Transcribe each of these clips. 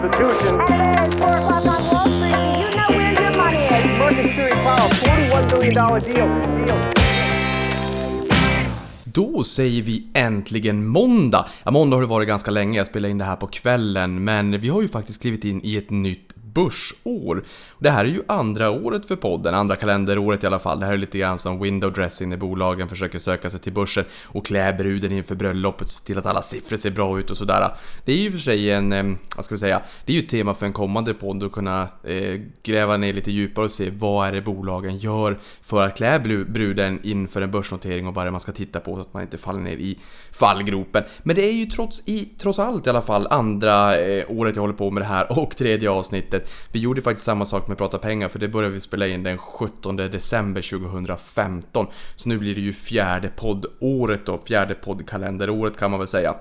Constitution. At 4 o'clock on Wall Street, do you know where your money is? Market clearing power, $41 billion deal. deal. Då säger vi äntligen måndag! Ja, måndag har det varit ganska länge, jag spelar in det här på kvällen, men vi har ju faktiskt klivit in i ett nytt börsår. Det här är ju andra året för podden, andra kalenderåret i alla fall. Det här är lite grann som window dressing när bolagen försöker söka sig till börsen och klä bruden inför bröllopet, se till att alla siffror ser bra ut och sådär. Det är ju för sig en, vad ska vi säga, det är ju ett tema för en kommande podd att kunna eh, gräva ner lite djupare och se vad är det bolagen gör för att klä bruden inför en börsnotering och vad är det man ska titta på så att man inte faller ner i fallgropen. Men det är ju trots, i, trots allt i alla fall andra eh, året jag håller på med det här och tredje avsnittet vi gjorde faktiskt samma sak med Prata pengar för det började vi spela in den 17 december 2015. Så nu blir det ju fjärde poddåret då, fjärde poddkalenderåret kan man väl säga.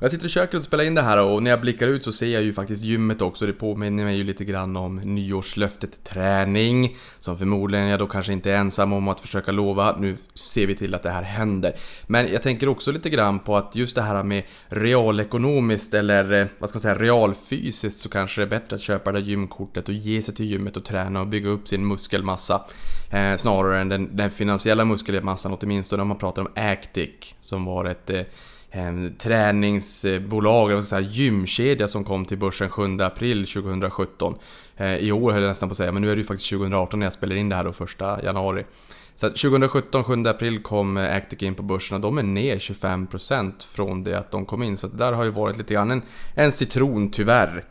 Jag sitter i köket och spelar in det här och när jag blickar ut så ser jag ju faktiskt gymmet också. Det påminner mig ju lite grann om nyårslöftet träning. Som förmodligen jag då kanske inte är ensam om att försöka lova. Nu ser vi till att det här händer. Men jag tänker också lite grann på att just det här med realekonomiskt eller eh, vad ska man säga realfysiskt så kanske det är bättre att köpa det där gymkortet och ge sig till gymmet och träna och bygga upp sin muskelmassa. Eh, snarare än den, den finansiella muskelmassan åtminstone om man pratar om Actic som var ett eh, Ehm, träningsbolag, eller säga, gymkedja som kom till börsen 7 april 2017. Eh, I år höll jag nästan på att säga, men nu är det ju faktiskt 2018 när jag spelar in det här då, första januari. Så 2017, 7 april kom eh, Actic in på börsen och de är ner 25% från det att de kom in. Så det där har ju varit lite grann en, en citron tyvärr.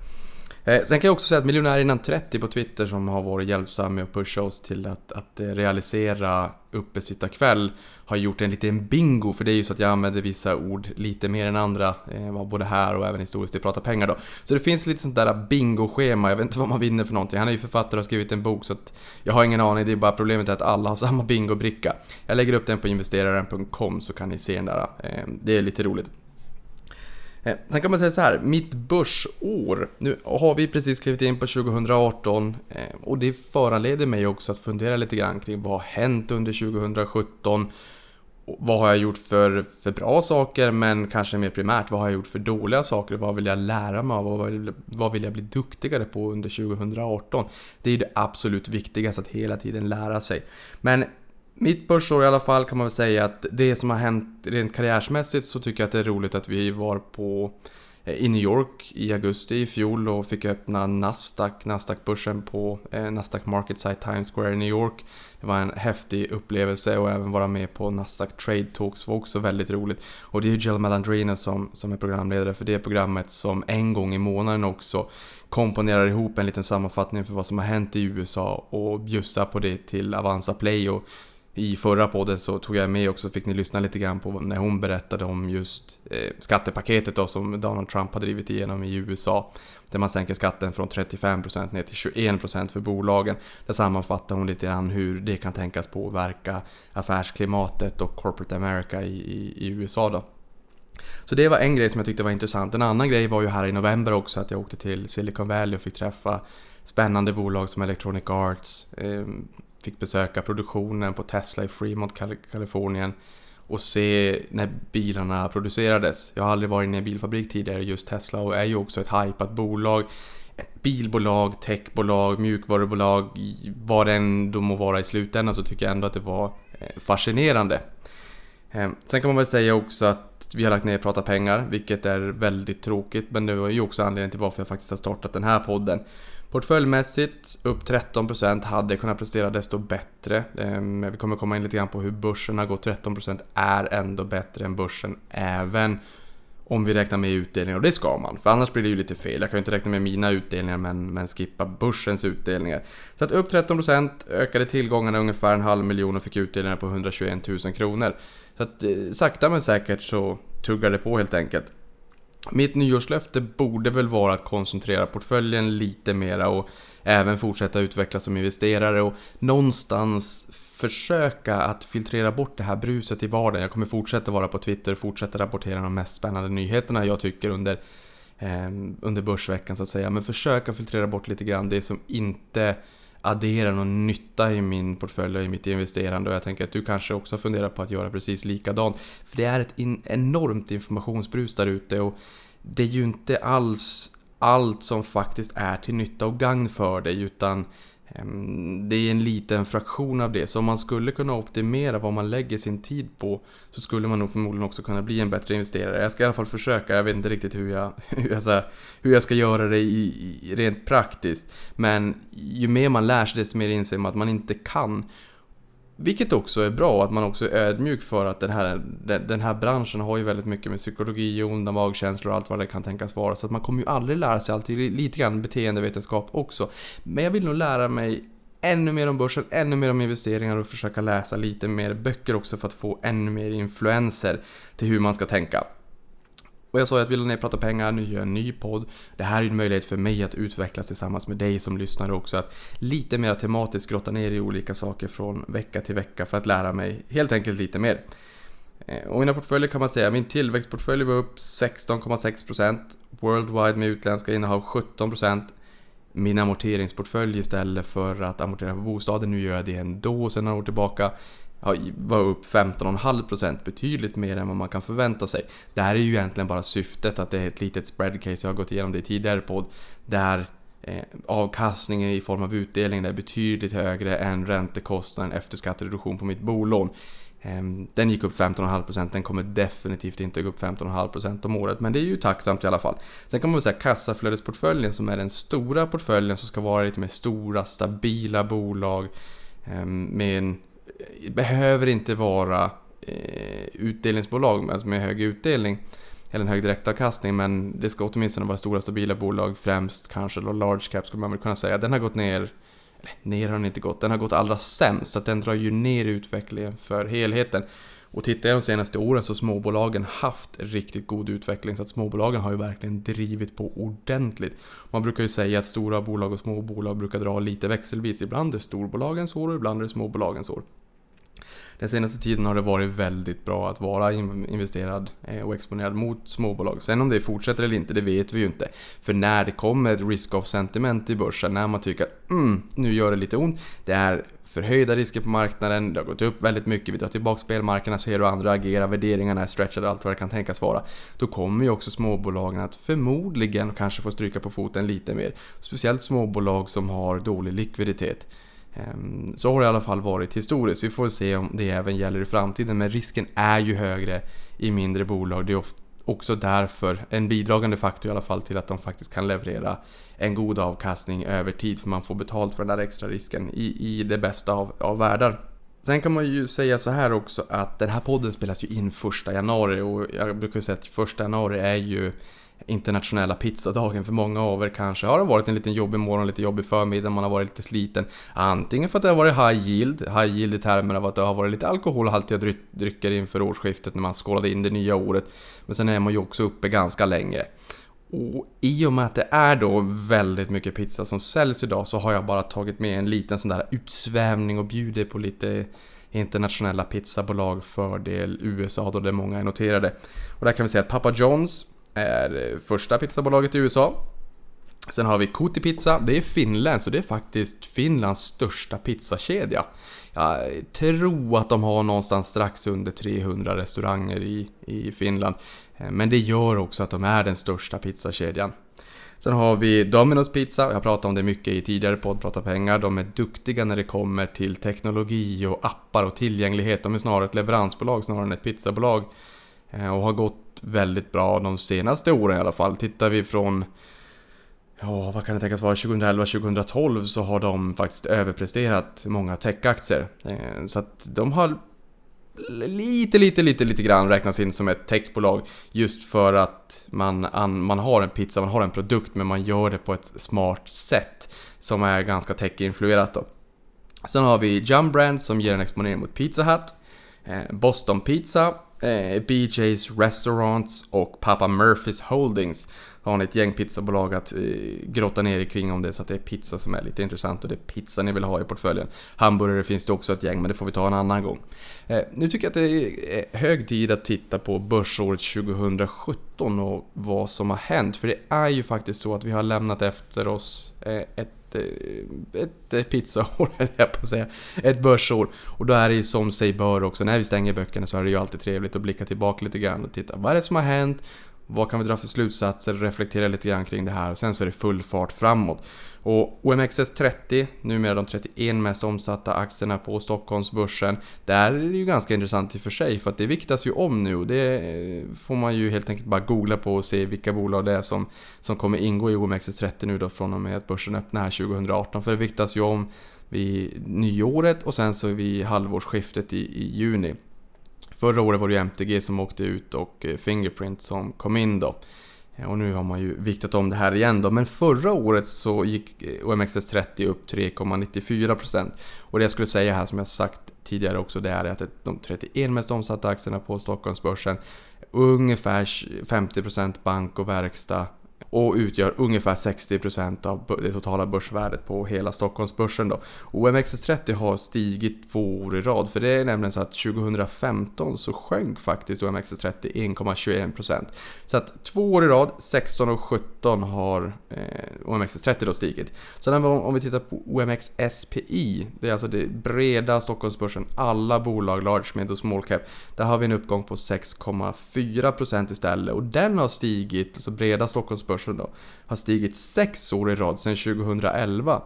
Eh, sen kan jag också säga att miljonär innan 30 på Twitter som har varit hjälpsam med att pusha oss till att, att eh, realisera uppesittarkväll har gjort en liten bingo, för det är ju så att jag använder vissa ord lite mer än andra, eh, både här och även historiskt i Prata pengar då. Så det finns lite sånt där bingo-schema, jag vet inte vad man vinner för någonting. Han är ju författare och har skrivit en bok så att jag har ingen aning, det är bara problemet är att alla har samma bingo-bricka. Jag lägger upp den på investeraren.com så kan ni se den där, eh, det är lite roligt. Eh, sen kan man säga så här, mitt börsår. Nu har vi precis klivit in på 2018 eh, och det föranleder mig också att fundera lite grann kring vad har hänt under 2017? Vad har jag gjort för, för bra saker men kanske mer primärt vad har jag gjort för dåliga saker? Vad vill jag lära mig av? Vad vill, vad vill jag bli duktigare på under 2018? Det är det absolut viktigaste att hela tiden lära sig. Men mitt börsår i alla fall kan man väl säga att det som har hänt rent karriärsmässigt så tycker jag att det är roligt att vi var på eh, i New York i augusti i fjol och fick öppna Nasdaq, Nasdaq-börsen på eh, Nasdaq Market Site Times Square i New York. Det var en häftig upplevelse och även vara med på Nasdaq Trade Talks var också väldigt roligt. Och det är ju Jill Malandrina som, som är programledare för det programmet som en gång i månaden också komponerar ihop en liten sammanfattning för vad som har hänt i USA och bjussar på det till Avanza Play och i förra podden så tog jag med också, fick ni lyssna lite grann på när hon berättade om just eh, skattepaketet då som Donald Trump har drivit igenom i USA. Där man sänker skatten från 35% ner till 21% för bolagen. Där sammanfattar hon lite grann hur det kan tänkas påverka affärsklimatet och corporate America i, i, i USA då. Så det var en grej som jag tyckte var intressant. En annan grej var ju här i november också att jag åkte till Silicon Valley och fick träffa spännande bolag som Electronic Arts, eh, fick besöka produktionen på Tesla i Fremont, Kalifornien och se när bilarna producerades. Jag har aldrig varit inne i en bilfabrik tidigare, just Tesla, och är ju också ett hypat bolag. Ett bilbolag, techbolag, mjukvarubolag, vad det än må vara i slutändan så tycker jag ändå att det var eh, fascinerande. Ehm, sen kan man väl säga också att vi har lagt ner Prata pengar, vilket är väldigt tråkigt, men det var ju också anledningen till varför jag faktiskt har startat den här podden. Portföljmässigt upp 13% hade kunnat prestera desto bättre. Ehm, vi kommer komma in lite grann på hur börsen har gått. 13% är ändå bättre än börsen även om vi räknar med utdelningar och det ska man. För annars blir det ju lite fel. Jag kan ju inte räkna med mina utdelningar men, men skippa börsens utdelningar. Så att upp 13% ökade tillgångarna ungefär en halv miljon och fick utdelningar på 121 000 kronor. Så att eh, sakta men säkert så tuggar det på helt enkelt. Mitt nyårslöfte borde väl vara att koncentrera portföljen lite mera och även fortsätta utvecklas som investerare och någonstans försöka att filtrera bort det här bruset i vardagen. Jag kommer fortsätta vara på Twitter och fortsätta rapportera de mest spännande nyheterna jag tycker under, eh, under börsveckan så att säga. Men försöka filtrera bort lite grann det som inte Addera någon nytta i min portfölj och i mitt investerande och jag tänker att du kanske också funderar på att göra precis likadant. För det är ett in enormt informationsbrus där ute och det är ju inte alls allt som faktiskt är till nytta och gagn för dig utan Ehm, det är en liten fraktion av det. Så om man skulle kunna optimera vad man lägger sin tid på så skulle man nog förmodligen också kunna bli en bättre investerare. Jag ska i alla fall försöka, jag vet inte riktigt hur jag, hur jag, här, hur jag ska göra det i, i, rent praktiskt. Men ju mer man lär sig desto mer inser man att man inte kan. Vilket också är bra, att man också är ödmjuk för att den här, den här branschen har ju väldigt mycket med psykologi, onda magkänslor och allt vad det kan tänkas vara. Så att man kommer ju aldrig lära sig allt, lite grann beteendevetenskap också. Men jag vill nog lära mig ännu mer om börsen, ännu mer om investeringar och försöka läsa lite mer böcker också för att få ännu mer influenser till hur man ska tänka. Och jag sa ju att vill ni prata pengar, nu gör jag en ny podd. Det här är en möjlighet för mig att utvecklas tillsammans med dig som lyssnar också. Att lite mer tematiskt grotta ner i olika saker från vecka till vecka för att lära mig helt enkelt lite mer. Eh, och mina portföljer kan man säga, min tillväxtportfölj var upp 16,6% Worldwide med utländska innehav 17% Min amorteringsportfölj istället för att amortera på bostaden, nu gör jag det ändå sen några år tillbaka var upp 15,5% betydligt mer än vad man kan förvänta sig. Det här är ju egentligen bara syftet att det är ett litet spread case, jag har gått igenom det i tidigare podd, där eh, avkastningen i form av utdelning är betydligt högre än räntekostnaden efter skattereduktion på mitt bolån. Eh, den gick upp 15,5%, den kommer definitivt inte gå upp 15,5% om året, men det är ju tacksamt i alla fall. Sen kan man väl säga kassaflödesportföljen som är den stora portföljen som ska vara lite mer stora, stabila bolag eh, med en behöver inte vara eh, utdelningsbolag alltså med hög utdelning eller en hög direktavkastning men det ska åtminstone vara stora stabila bolag främst kanske då large cap skulle man väl kunna säga. Den har gått ner, eller ner har den inte gått, den har gått allra sämst så att den drar ju ner utvecklingen för helheten. Och tittar jag de senaste åren så har småbolagen haft riktigt god utveckling så att småbolagen har ju verkligen drivit på ordentligt. Man brukar ju säga att stora bolag och små bolag brukar dra lite växelvis. Ibland är storbolagens år och ibland är det småbolagens år. Den senaste tiden har det varit väldigt bra att vara investerad eh, och exponerad mot småbolag. Sen om det fortsätter eller inte, det vet vi ju inte. För när det kommer ett risk-off sentiment i börsen, när man tycker att mm, nu gör det lite ont, det är förhöjda risker på marknaden, det har gått upp väldigt mycket, vi drar tillbaka spelmarknaderna, ser hur andra agerar, värderingarna är stretchade, allt vad det kan tänkas vara. Då kommer ju också småbolagen att förmodligen kanske få stryka på foten lite mer. Speciellt småbolag som har dålig likviditet. Ehm, så har det i alla fall varit historiskt. Vi får se om det även gäller i framtiden. Men risken är ju högre i mindre bolag. Det är också därför en bidragande faktor i alla fall till att de faktiskt kan leverera en god avkastning över tid. För man får betalt för den där extra risken i, i det bästa av, av världar. Sen kan man ju säga så här också att den här podden spelas ju in första januari och jag brukar säga att första januari är ju internationella pizzadagen för många av er kanske har det varit en liten jobbig morgon, lite jobbig förmiddag, man har varit lite sliten. Antingen för att det har varit high yield, high yield i termer av att det har varit lite alkoholhaltiga drycker inför årsskiftet när man skålade in det nya året. Men sen är man ju också uppe ganska länge. Och i och med att det är då väldigt mycket pizza som säljs idag så har jag bara tagit med en liten sån där utsvävning och bjuder på lite internationella pizzabolag fördel USA då det är många är noterade. Och där kan vi säga att Papa John's är första pizzabolaget i USA. Sen har vi Kuti Pizza, det är Finland, så det är faktiskt Finlands största pizzakedja. Jag tror att de har någonstans strax under 300 restauranger i, i Finland. Eh, men det gör också att de är den största pizzakedjan. Sen har vi Domino's Pizza, jag pratade om det mycket i tidigare podd, Prata pengar. De är duktiga när det kommer till teknologi och appar och tillgänglighet. De är snarare ett leveransbolag snarare än ett pizzabolag. Eh, och har gått väldigt bra de senaste åren i alla fall. Tittar vi från Ja, vad kan det tänkas vara? 2011-2012 så har de faktiskt överpresterat många techaktier. Eh, så att de har lite, lite, lite, lite grann räknas in som ett techbolag just för att man, man har en pizza, man har en produkt men man gör det på ett smart sätt som är ganska tech-influerat då. Sen har vi Jumbrand som ger en exponering mot Pizza Hut. Eh, Boston Pizza eh, BJ's Restaurants och Papa Murphys Holdings har ni ett gäng pizzabolag att eh, grotta ner er kring om det så att det är pizza som är lite intressant och det är pizza ni vill ha i portföljen. Hamburgare finns det också ett gäng men det får vi ta en annan gång. Eh, nu tycker jag att det är eh, hög tid att titta på börsåret 2017 och vad som har hänt för det är ju faktiskt så att vi har lämnat efter oss eh, ett ett, eh, ett eh, pizzaår, jag på att säga. Ett börsår. Och då är det ju som sig bör också, när vi stänger böckerna så är det ju alltid trevligt att blicka tillbaka lite grann och titta, vad är det som har hänt? Vad kan vi dra för slutsatser? Reflektera lite grann kring det här. och Sen så är det full fart framåt. Och OMXS30, numera de 31 mest omsatta aktierna på Stockholmsbörsen. Där är det ju ganska intressant i och för sig för att det viktas ju om nu och det får man ju helt enkelt bara googla på och se vilka bolag det är som, som kommer ingå i OMXS30 nu då från och med att börsen öppnar här 2018. För det viktas ju om vid nyåret och sen så vid halvårsskiftet i, i juni. Förra året var det ju MTG som åkte ut och eh, Fingerprint som kom in då. Eh, och nu har man ju viktat om det här igen då. Men förra året så gick eh, OMXS30 upp 3,94%. Och det jag skulle säga här som jag sagt tidigare också det är att de 31 mest omsatta aktierna på Stockholmsbörsen ungefär 50% bank och verkstad och utgör ungefär 60% av det totala börsvärdet på hela Stockholmsbörsen. Då. OMXS30 har stigit två år i rad, för det är nämligen så att 2015 så sjönk faktiskt OMXS30 1,21%. Så att två år i rad, 16 och 17 har eh, OMXS30 då stigit. Sen om vi tittar på OMXSPI, det är alltså det breda Stockholmsbörsen, alla bolag, large, mid och small cap. Där har vi en uppgång på 6,4% istället och den har stigit, alltså breda Stockholmsbörsen Stockholmsbörsen då, har stigit 6 år i rad sedan 2011.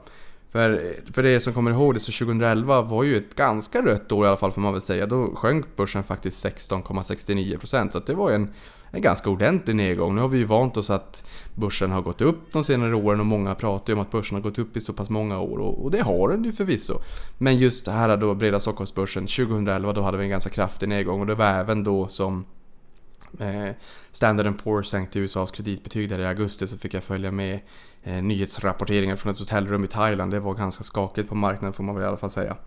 För, för er som kommer ihåg det så 2011 var ju ett ganska rött år i alla fall får man väl säga. Då sjönk börsen faktiskt 16,69% så det var en, en ganska ordentlig nedgång. Nu har vi ju vant oss att börsen har gått upp de senare åren och många pratar ju om att börsen har gått upp i så pass många år och, och det har den ju förvisso. Men just här då, breda Stockholmsbörsen 2011 då hade vi en ganska kraftig nedgång och det var även då som Eh, Standard Poor's sänkte USAs kreditbetyg där i augusti så fick jag följa med eh, nyhetsrapporteringen från ett hotellrum i Thailand. Det var ganska skakigt på marknaden får man väl i alla fall säga.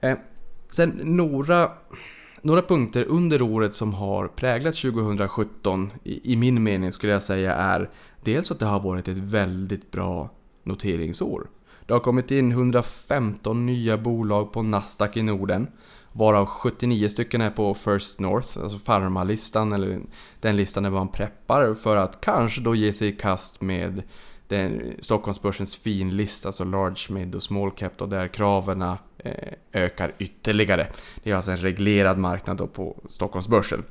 Eh, sen några, några punkter under året som har präglat 2017 i, i min mening skulle jag säga är dels att det har varit ett väldigt bra noteringsår. Det har kommit in 115 nya bolag på Nasdaq i Norden. Varav 79 stycken är på First North, alltså farmalistan eller den listan där man preppar för att kanske då ge sig i kast med den, Stockholmsbörsens finlista, alltså large, mid och small cap då, där kraven eh, ökar ytterligare. Det är alltså en reglerad marknad då på Stockholmsbörsen.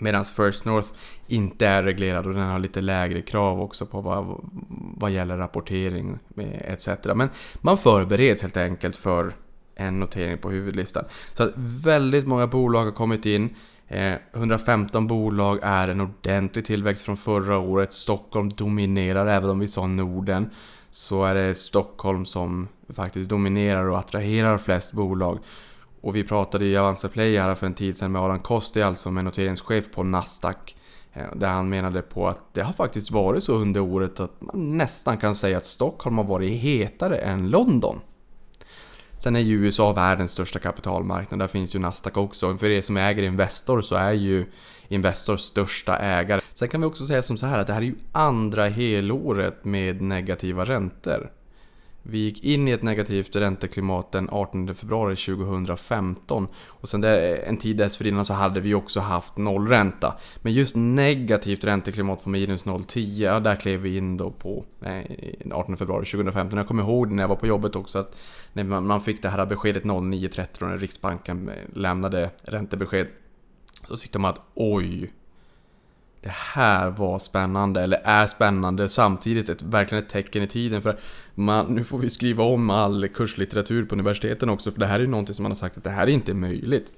Medan First North inte är reglerad och den har lite lägre krav också på vad, vad gäller rapportering etc. Men man förbereds helt enkelt för en notering på huvudlistan. Så att väldigt många bolag har kommit in. Eh, 115 bolag är en ordentlig tillväxt från förra året. Stockholm dominerar, även om vi sa Norden. Så är det Stockholm som faktiskt dominerar och attraherar flest bolag. Och vi pratade i Avanza Play här för en tid sedan med Alan Kosti, alltså med noteringschef på Nasdaq. Eh, där han menade på att det har faktiskt varit så under året att man nästan kan säga att Stockholm har varit hetare än London. Sen är ju USA världens största kapitalmarknad, där finns ju Nasdaq också. För er som äger Investor så är ju Investor största ägare. Sen kan vi också säga som så här att det här är ju andra helåret med negativa räntor. Vi gick in i ett negativt ränteklimat den 18 februari 2015 och sen en tid dessförinnan så hade vi också haft nollränta. Men just negativt ränteklimat på minus 0,10, ja, där klev vi in då på nej, 18 februari 2015. Jag kommer ihåg när jag var på jobbet också att när man fick det här beskedet 09.30 när Riksbanken eh, lämnade räntebesked. Då tyckte man att oj, det här var spännande, eller är spännande, samtidigt ett, verkligen ett tecken i tiden. För man, nu får vi skriva om all kurslitteratur på universiteten också, för det här är ju någonting som man har sagt att det här är inte möjligt.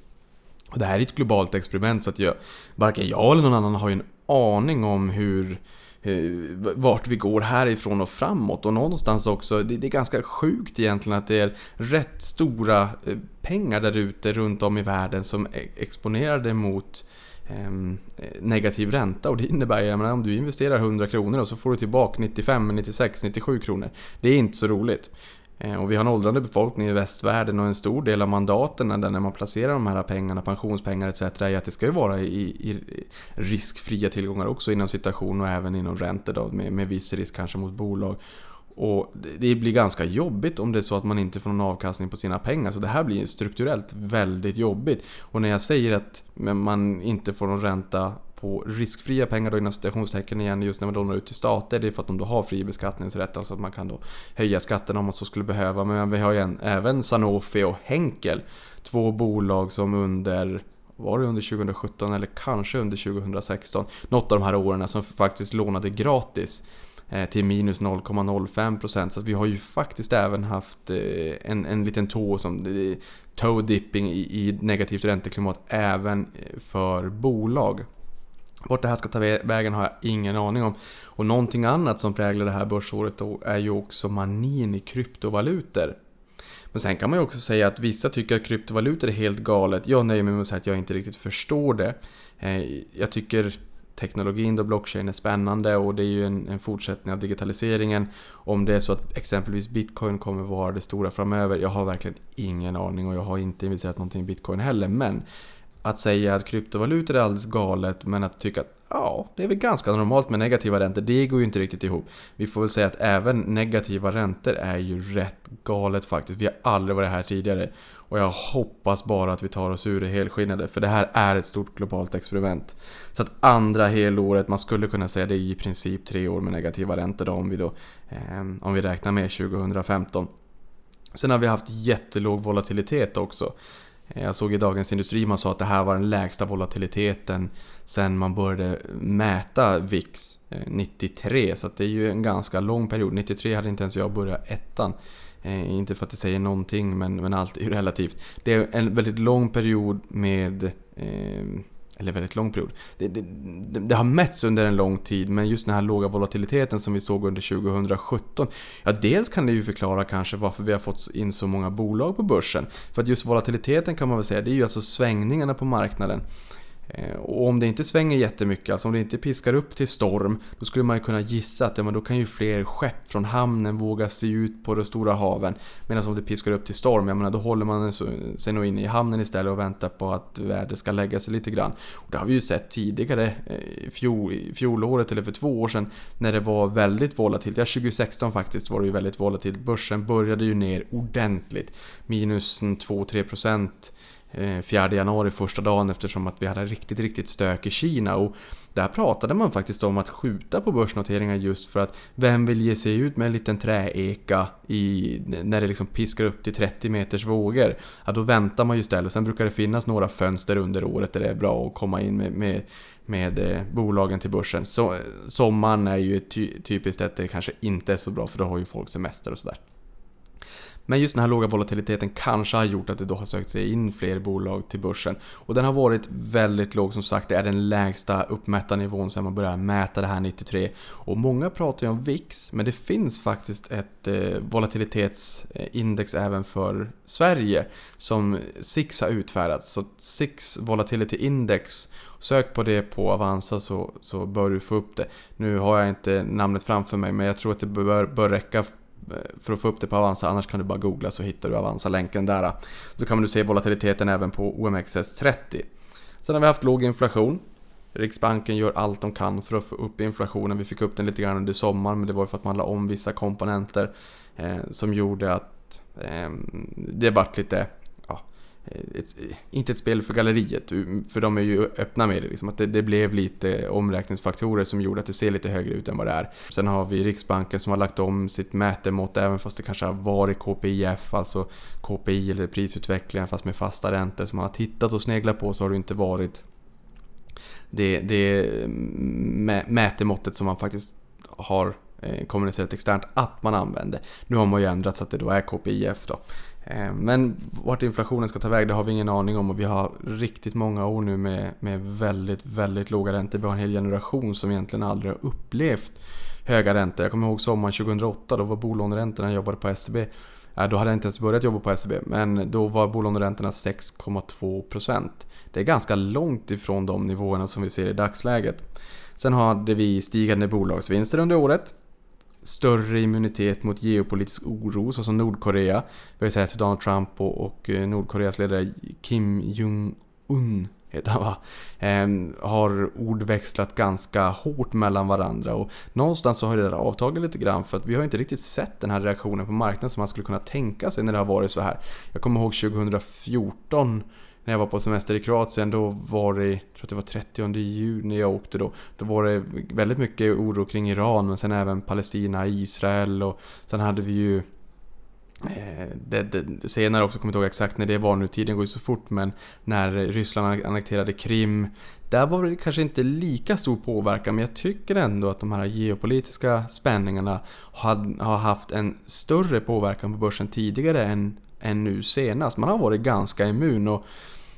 Och det här är ett globalt experiment, så att jag, varken jag eller någon annan har ju en aning om hur eh, vart vi går härifrån och framåt. Och någonstans också, det, är ganska sjukt egentligen att det är rätt stora eh, pengar där ute runt om i världen som e-, är exponerade mot Ehm, eh, negativ ränta och det innebär ju, att om du investerar 100 kronor och så får du tillbaka 95, 96, 97 kronor. Det är inte så roligt. Ehm, och vi har en åldrande befolkning i västvärlden och en stor del av mandaten när man placerar de här pengarna, pensionspengar etc. är att det ska ju vara i, i riskfria tillgångar också inom situation och även inom räntor då med, med viss risk kanske mot bolag. Och det blir ganska jobbigt om det är så att man inte får någon avkastning på sina pengar. Så det här blir strukturellt väldigt jobbigt. Och när jag säger att man inte får någon ränta på riskfria pengar då inom citationstecken igen just när man lånar ut till stater. Det är för att de då har fri beskattningsrätt, alltså att man kan då höja skatterna om man så skulle behöva. Men vi har ju en, även Sanofi och Henkel. Två bolag som under var det under 2017 eller kanske under 2016? Något av de här åren som faktiskt lånade gratis Eh, till minus 0,05% så att vi har ju faktiskt även haft eh, en, en liten tå som eh, toe dipping i, i negativt ränteklimat även för bolag. Vart det här ska ta vägen har jag ingen aning om. Och någonting annat som präglar det här börsåret då är ju också manin i kryptovalutor. Men sen kan man ju också säga att vissa tycker att kryptovalutor är helt galet. Jag nöjer mig med att säga att jag inte riktigt förstår det. Jag tycker teknologin då blockchain är spännande och det är ju en, en, fortsättning av digitaliseringen. Om det är så att exempelvis bitcoin kommer vara det stora framöver, jag har verkligen ingen aning och jag har inte investerat någonting i bitcoin heller. Men att säga att kryptovalutor är alldeles galet men att tycka att ja, det är väl ganska normalt med negativa räntor, det går ju inte riktigt ihop. Vi får väl säga att även negativa räntor är ju rätt galet faktiskt. Vi har aldrig varit här tidigare. Och jag hoppas bara att vi tar oss ur det helskinnade, för det här är ett stort globalt experiment. Så att andra helåret, man skulle kunna säga det är i princip tre år med negativa räntor då, om vi då eh, om vi räknar med 2015. Sen har vi haft jättelåg volatilitet också. Eh, jag såg i Dagens Industri man sa att det här var den lägsta volatiliteten sen man började mäta VIX eh, 93. Så det är ju en ganska lång period. 93 hade inte ens jag börjat ettan. Eh, inte för att det säger någonting men, men allt är ju relativt. Det är en väldigt lång period med eh, eller väldigt lång period. Det, det, det, har mätts under en lång tid, men just den här låga volatiliteten som vi såg under 2017. Ja, dels kan det ju förklara kanske varför vi har fått in så många bolag på börsen. För att just volatiliteten kan man väl säga, det är ju alltså svängningarna på marknaden. Eh, och om det inte svänger jättemycket, alltså om det inte piskar upp till storm, då skulle man ju kunna gissa att ja, men då kan ju fler skepp från hamnen våga sig ut på de stora haven. Medan om det piskar upp till storm, jag menar, då håller man sig nog inne i hamnen istället och väntar på att vädret ska lägga sig lite grann. Och det har vi ju sett tidigare, eh, fjol, fjolåret eller för två år sedan, när det var väldigt volatilt. Ja, 2016 faktiskt var det ju väldigt volatilt. Börsen började ju ner ordentligt. Minus 2-3% Eh, 4 januari första dagen eftersom att vi hade riktigt, riktigt stök i Kina. Och där pratade man faktiskt om att skjuta på börsnoteringar just för att vem vill ge sig ut med en liten träeka i, när det liksom piskar upp till 30 meters vågor? Ja, då väntar man ju istället. Sen brukar det finnas några fönster under året där det är bra att komma in med, med, med eh, bolagen till börsen. Så, eh, sommaren är ju ty, typiskt att det kanske inte är så bra för då har ju folk semester och sådär. Men just den här låga volatiliteten kanske har gjort att det då har sökt sig in fler bolag till börsen. Och den har varit väldigt låg som sagt, det är den lägsta uppmätta nivån sedan man började mäta det här 93. Och många pratar ju om VIX, men det finns faktiskt ett eh, volatilitetsindex även för Sverige som SIX har utfärdat. Så SIX Volatility Index Sök på det på Avanza så, så bör du få upp det. Nu har jag inte namnet framför mig men jag tror att det bör, bör räcka Eh, för att få upp det på Avanza, annars kan du bara googla så hittar du Avanza-länken där. Då kan du se volatiliteten även på OMXS30. Sen har vi haft låg inflation. Riksbanken gör allt de kan för att få upp inflationen. Vi fick upp den lite grann under sommaren, men det var ju för att man la om vissa komponenter eh, som gjorde att eh, det vart lite Eh, ett, eh, inte ett spel för galleriet, för de är ju öppna med det. Liksom, att det, det, blev lite omräkningsfaktorer som gjorde att det ser lite högre ut än vad det är. Sen har vi Riksbanken som har lagt om sitt mätemått även fast det kanske har varit KPIF, alltså KPI eller prisutvecklingen fast med fasta räntor som man har tittat och sneglat på så har det inte varit det, det mm, mätemåttet som man faktiskt har eh, kommunicerat externt att man använder. Nu har man ju ändrat så att det då är KPIF då. Eh, men vart inflationen ska ta väg det har vi ingen aning om och vi har riktigt många år nu med, med väldigt, väldigt låga räntor. Vi har en hel generation som egentligen aldrig har upplevt höga räntor. Jag kommer ihåg sommaren 2008, då var bolåneräntorna, jag jobbade på SEB. Då hade jag inte ens börjat jobba på SEB, men då var bolåneräntorna 6,2%. Det är ganska långt ifrån de nivåerna som vi ser i dagsläget. Sen hade vi stigande bolagsvinster under året större immunitet mot geopolitisk oro såsom Nordkorea. Vi har ju sett Donald Trump och, och eh, Nordkoreas ledare Kim Jong-Un heter han va? Ehm, har ordväxlat ganska hårt mellan varandra och någonstans så har det där avtagit lite grann för att vi har inte riktigt sett den här reaktionen på marknaden som man skulle kunna tänka sig när det har varit så här. Jag kommer ihåg 2014 när jag var på semester i Kroatien, då var det, jag tror att det var 30 juni jag åkte då. Då var det väldigt mycket oro kring Iran, men sen även Palestina, Israel och sen hade vi ju Eh, det, det, senare också, kommer inte ihåg exakt när det var nu, tiden går ju så fort, men när Ryssland annekterade Krim, där var det kanske inte lika stor påverkan, men jag tycker ändå att de här geopolitiska spänningarna har, har haft en större påverkan på börsen tidigare än, än nu senast. Man har varit ganska immun och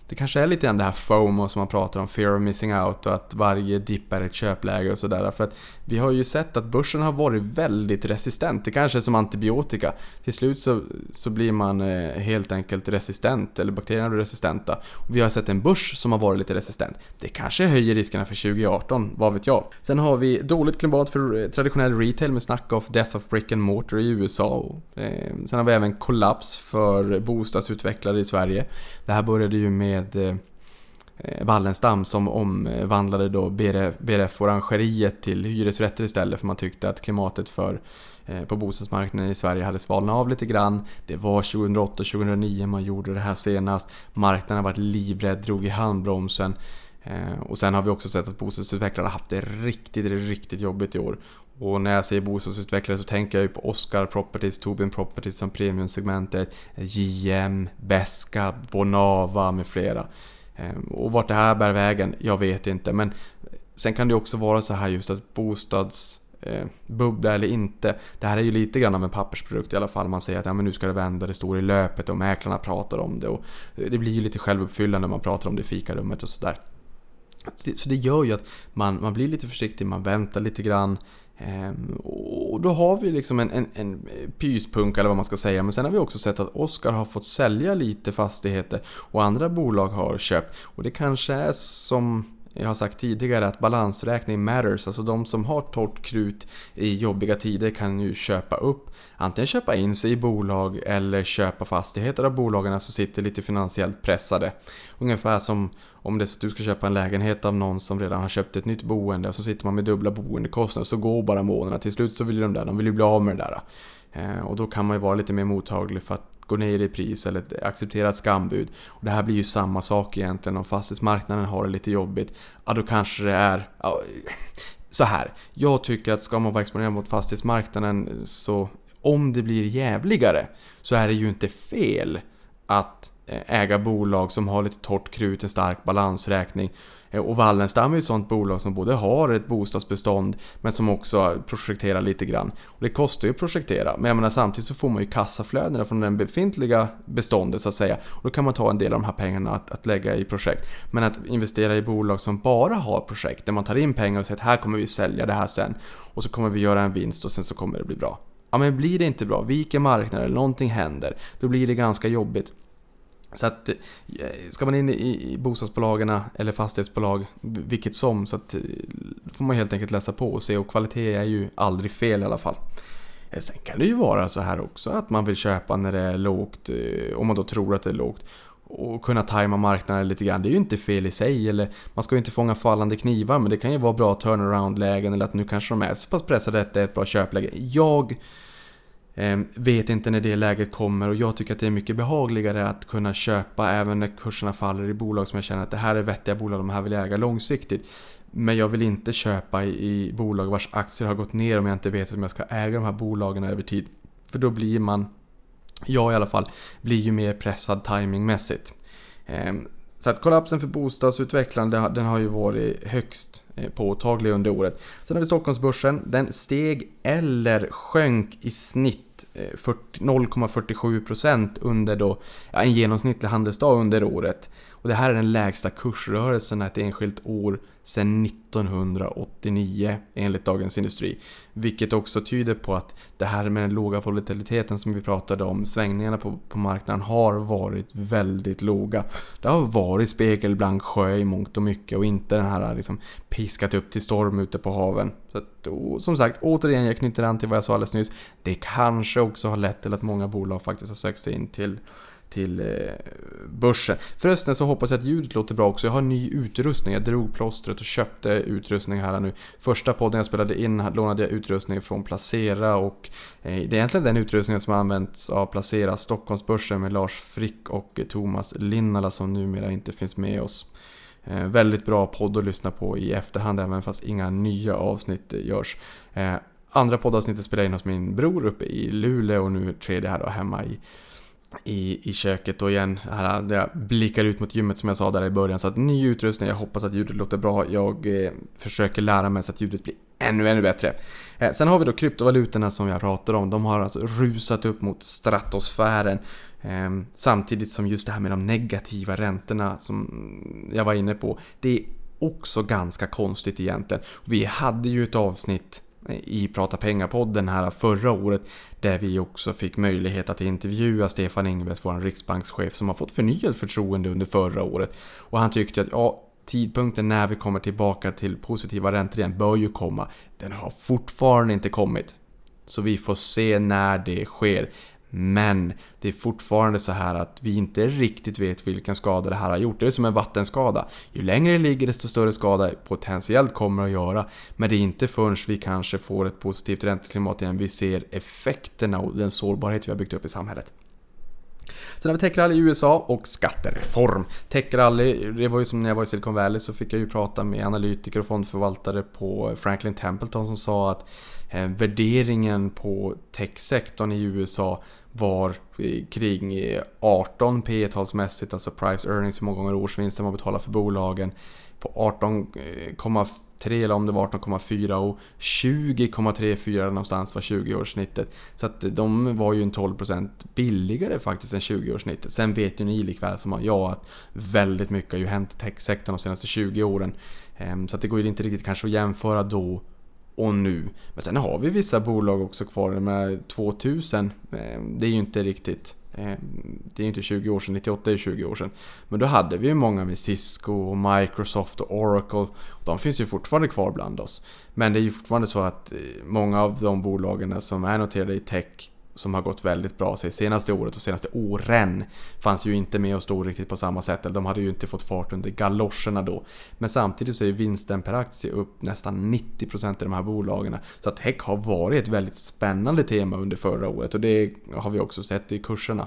det kanske är lite grann det här FOMO som man pratar om, fear of missing out och att varje dipp är ett köpläge och sådär. För att vi har ju sett att börsen har varit väldigt resistent. Det kanske är som antibiotika. Till slut så, så blir man eh, helt enkelt resistent, eller bakterierna blir resistenta. Och vi har sett en börs som har varit lite resistent. Det kanske höjer riskerna för 2018, vad vet jag. Sen har vi dåligt klimat för eh, traditionell retail med snack of death of brick and mortar i USA. Eh, sen har vi även kollaps för bostadsutvecklare i Sverige. Det här började ju med med eh, Wallenstam som omvandlade då BRF-orangeriet till hyresrätter istället för man tyckte att klimatet för eh, på bostadsmarknaden i Sverige hade svalnat av lite grann. Det var 2008-2009 man gjorde det här senast. Marknaden har varit livrädd, drog i handbromsen. Eh, och sen har vi också sett att bostadsutvecklare har haft det riktigt, riktigt jobbigt i år. Och när jag säger bostadsutvecklare så tänker jag ju på Oscar Properties, Tobin Properties som premiumsegmentet, JM, Beska, Bonava med flera. Ehm, och vart det här bär vägen, jag vet inte. Men sen kan det också vara så här just att bostadsbubbla eh, eller inte. Det här är ju lite grann av en pappersprodukt i alla fall. Man säger att ja, men nu ska det vända, det står i löpet och mäklarna pratar om det. Och det blir ju lite självuppfyllande när man pratar om det i fikarummet och sådär. Så det gör ju att man, man blir lite försiktig, man väntar lite grann. Ehm, och då har vi liksom en, en, en pyspunka eller vad man ska säga. Men sen har vi också sett att Oscar har fått sälja lite fastigheter och andra bolag har köpt. Och det kanske är som jag har sagt tidigare att balansräkning matters. Alltså de som har torrt krut i jobbiga tider kan ju köpa upp. Antingen köpa in sig i bolag eller köpa fastigheter av bolagen som sitter lite finansiellt pressade. Ungefär som om det är så att du ska köpa en lägenhet av någon som redan har köpt ett nytt boende och så sitter man med dubbla boendekostnader så går bara månaderna. Till slut så vill de där, de vill ju bli av med det där. Eh, och då kan man ju vara lite mer mottaglig för att gå ner i pris eller acceptera ett skambud. Och det här blir ju samma sak egentligen om fastighetsmarknaden har det lite jobbigt. Ja, då kanske det är... Ja, så här. Jag tycker att ska man vara exponerad mot fastighetsmarknaden så om det blir jävligare så är det ju inte fel att eh, äga bolag som har lite torrt krut, en stark balansräkning eh, och Wallenstam är ju ett sånt bolag som både har ett bostadsbestånd men som också projekterar lite grann. Och det kostar ju att projektera, men jag menar samtidigt så får man ju kassaflödena från det befintliga beståndet så att säga. Och då kan man ta en del av de här pengarna att, att lägga i projekt. Men att investera i bolag som bara har projekt, där man tar in pengar och säger att här kommer vi sälja det här sen. Och så kommer vi göra en vinst och sen så kommer det bli bra. Ja men blir det inte bra, viker marknaden eller någonting händer, då blir det ganska jobbigt. Så att eh, ska man in i bostadsbolagen eller fastighetsbolag, vilket som, så att eh, får man helt enkelt läsa på och se och kvalitet är ju aldrig fel i alla fall. Eh, sen kan det ju vara så här också att man vill köpa när det är lågt, om man då tror att det är lågt. Och kunna tajma marknaden lite grann, det är ju inte fel i sig. Eller man ska ju inte fånga fallande knivar, men det kan ju vara bra turnaround-lägen eller att nu kanske de är så pass pressade att det är ett bra köpläge. Jag Ehm, vet inte när det läget kommer och jag tycker att det är mycket behagligare att kunna köpa även när kurserna faller i bolag som jag känner att det här är vettiga bolag, de här vill jag äga långsiktigt. Men jag vill inte köpa i, bolag vars aktier har gått ner om jag inte vet om jag ska äga de här bolagen över tid. För då blir man, jag i alla fall, blir ju mer pressad timingmässigt. Ehm, så att kollapsen för bostadsutvecklaren den har ju varit högst eh, påtaglig under året. Sen har vi Stockholmsbörsen. Den steg eller sjönk i snitt eh, 0,47% under då, ja, en genomsnittlig handelsdag under året. Och det här är den lägsta kursrörelsen ett enskilt år sedan 1989 enligt Dagens Industri. Vilket också tyder på att det här med den låga volatiliteten som vi pratade om, svängningarna på, på marknaden har varit väldigt låga. Det har varit spegelblank sjö i mångt och mycket och inte den här liksom piskat upp till storm ute på haven. Så att, som sagt, återigen, jag knyter an till vad jag sa alldeles nyss. Det kanske också har lett till att många bolag faktiskt har sökt sig in till till eh, börsen. Förresten så hoppas jag att ljudet låter bra också. Jag har ny utrustning. Jag drog plåstret och köpte utrustning här nu. Första podden jag spelade in lånade jag utrustning från Placera och eh, det är egentligen den utrustningen som har använts av Placera Stockholmsbörsen med Lars Frick och eh, Thomas Linnala som numera inte finns med oss. Väldigt bra podd att lyssna på i efterhand även fast inga nya avsnitt görs. andra poddavsnittet spelade jag in hos min bror uppe i Luleå och nu tredje här då hemma i, i, i köket och igen här där jag blickar ut mot gymmet som jag sa där i början. Så att ny utrustning, jag hoppas att ljudet låter bra. Jag eh, försöker lära mig så att ljudet blir ännu, ännu bättre. Eh, sen har vi då kryptovalutorna som jag pratar om. De har alltså rusat upp mot stratosfären. Eh, samtidigt som just det här med de negativa räntorna som jag var inne på. Det är också ganska konstigt egentligen. Vi hade ju ett avsnitt i Prata pengar-podden här förra året där vi också fick möjlighet att intervjua Stefan Ingves, vår riksbankschef som har fått förnyat förtroende under förra året. Och han tyckte att ja, tidpunkten när vi kommer tillbaka till positiva räntor igen bör ju komma. Den har fortfarande inte kommit. Så vi får se när det sker. Men det är fortfarande så här att vi inte riktigt vet vilken skada det här har gjort. Det är som en vattenskada. Ju längre det ligger desto större skada potentiellt kommer att göra. Men det är inte förrän vi kanske får ett positivt ränteklimat igen vi ser effekterna och den sårbarhet vi har byggt upp i samhället. Sen har vi techrally i USA och skattereform. Techrally, det var ju som när jag var i Silicon Valley så fick jag ju prata med analytiker och fondförvaltare på Franklin Templeton som sa att eh, värderingen på techsektorn i USA var kring 18 P talsmässigt, alltså price earnings, hur många gånger årsvinsten man betalar för bolagen. På 18,3 eller om det var 18,4 och 20,34 någonstans var 20-årssnittet. Så att de var ju en 12% billigare faktiskt än 20-årssnittet. Sen vet ju ni likväl som jag att väldigt mycket har ju hänt i techsektorn de senaste 20 åren. Ehm, så att det går ju inte riktigt kanske att jämföra då och nu. Men sen har vi vissa bolag också kvar. Med 2000, eh, det är ju inte riktigt... Eh, det är ju inte 20 år sedan, 98 är 20 år sedan. Men då hade vi ju många med Cisco, och Microsoft och Oracle. De finns ju fortfarande kvar bland oss. Men det är ju fortfarande så att eh, många av de bolagen som är noterade i tech som har gått väldigt bra sig senaste året och senaste åren fanns ju inte med och stod riktigt på samma sätt. Eller de hade ju inte fått fart under galoscherna då. Men samtidigt så är vinsten per aktie upp nästan 90% i de här bolagen. Så att tech har varit ett väldigt spännande tema under förra året och det har vi också sett i kurserna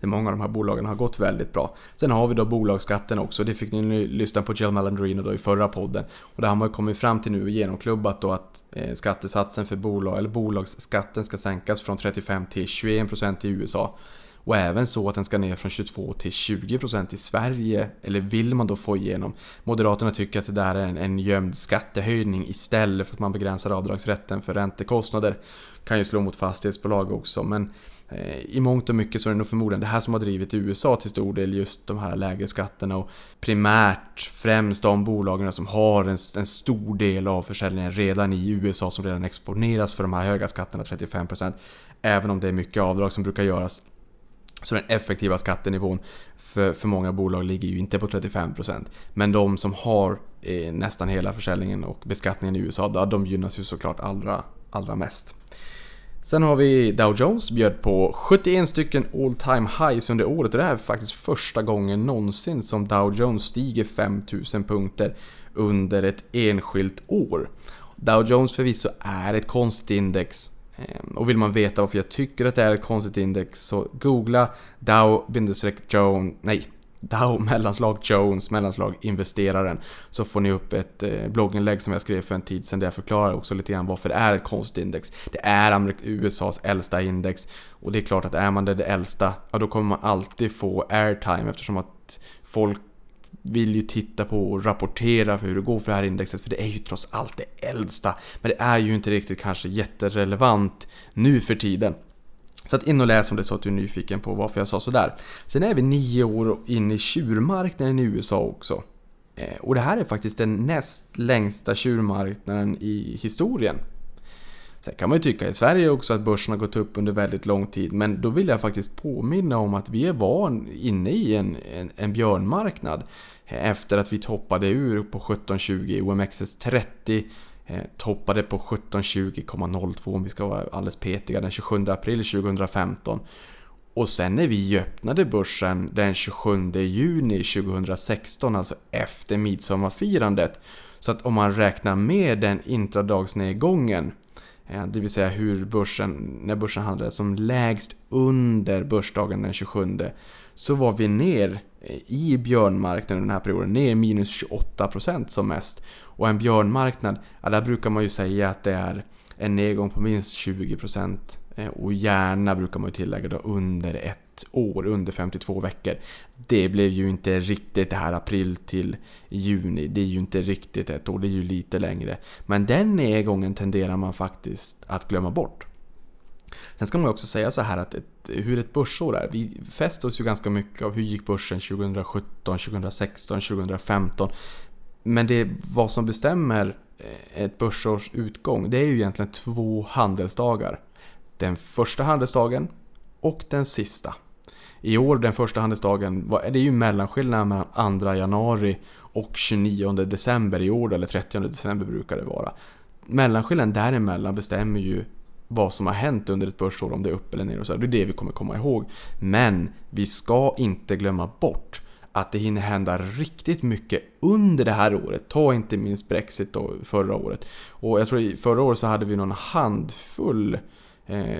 där många av de här bolagen har gått väldigt bra. Sen har vi då bolagsskatten också, det fick ni lyssna på Jill Malandrino då i förra podden. Och det har man kommit fram till nu och genomklubbat då att eh, skattesatsen för bolag, eller bolagsskatten ska sänkas från 35 till 21% i USA. Och även så att den ska ner från 22 till 20% i Sverige, eller vill man då få igenom? Moderaterna tycker att det där är en, en gömd skattehöjning istället för att man begränsar avdragsrätten för räntekostnader. Kan ju slå mot fastighetsbolag också, men Eh, i mångt och mycket så är det nog förmodligen det här som har drivit USA till stor del just de här lägre skatterna och primärt främst de bolagen som har en, en stor del av försäljningen redan i USA som redan exponeras för de här höga skatterna 35% även om det är mycket avdrag som brukar göras så den effektiva skattenivån för, för många bolag ligger ju inte på 35% men de som har eh, nästan hela försäljningen och beskattningen i USA, de gynnas ju såklart allra, allra mest. Sen har vi Dow Jones bjöd på 71 stycken all time highs under året och det här är faktiskt första gången någonsin som Dow Jones stiger 5000 punkter under ett enskilt år. Dow Jones förvisso är ett konstigt index Ehm, och vill man veta varför jag tycker att det är ett konstigt index så googla Dow-Jones, nej, Dow mellanslag Jones mellanslag investeraren så får ni upp ett eh, blogginlägg som jag skrev för en tid sedan där jag förklarar också lite grann varför det är ett konstigt index. Det är USAs äldsta index och det är klart att är man det, det äldsta, ja då kommer man alltid få airtime eftersom att folk vill ju titta på och rapportera för hur det går för det här indexet för det är ju trots allt det äldsta. Men det är ju inte riktigt kanske jätterelevant nu för tiden. Så att in och läs om det är så att du är nyfiken på varför jag sa sådär. Sen är vi nio år in i tjurmarknaden i USA också. Eh, och det här är faktiskt den näst längsta tjurmarknaden i historien. Sen kan man ju tycka i Sverige också att börsen har gått upp under väldigt lång tid, men då vill jag faktiskt påminna om att vi var inne i en, en, en björnmarknad eh, efter att vi toppade ur på 1720 OMXS30 eh, toppade på 1720,02 om vi ska vara alldeles petiga den 27 april 2015. Och sen när vi öppnade börsen den 27 juni 2016, alltså efter midsommarfirandet. Så att om man räknar med den intradagsnedgången Eh, det vill säga hur börsen, när börsen handlade som lägst under börsdagen den 27 så var vi ner eh, i björnmarknaden den här perioden, ner minus 28% som mest. Och en björnmarknad, ja, där brukar man ju säga att det är en nedgång på minst 20% eh, och gärna brukar man ju tillägga då under ett år, under 52 veckor. Det blev ju inte riktigt det här april till juni, det är ju inte riktigt ett år, det är ju lite längre. Men den nedgången tenderar man faktiskt att glömma bort. Sen ska man också säga så här att ett, hur ett börsår är. Vi fäster oss ju ganska mycket av hur gick börsen 2017, 2016, 2015. Men det vad som bestämmer eh, ett börsårs utgång, det är ju egentligen två handelsdagar. Den första handelsdagen och den sista. I år, den första handelsdagen, det är ju mellanskillnaden mellan 2 januari och 29 december i år, eller 30 december brukar det vara. Mellanskillnaden däremellan bestämmer ju vad som har hänt under ett börsår, om det är upp eller ner och så. Det är det vi kommer komma ihåg. Men vi ska inte glömma bort att det hinner hända riktigt mycket under det här året. Ta inte minst Brexit då förra året. Och jag tror förra året så hade vi någon handfull eh,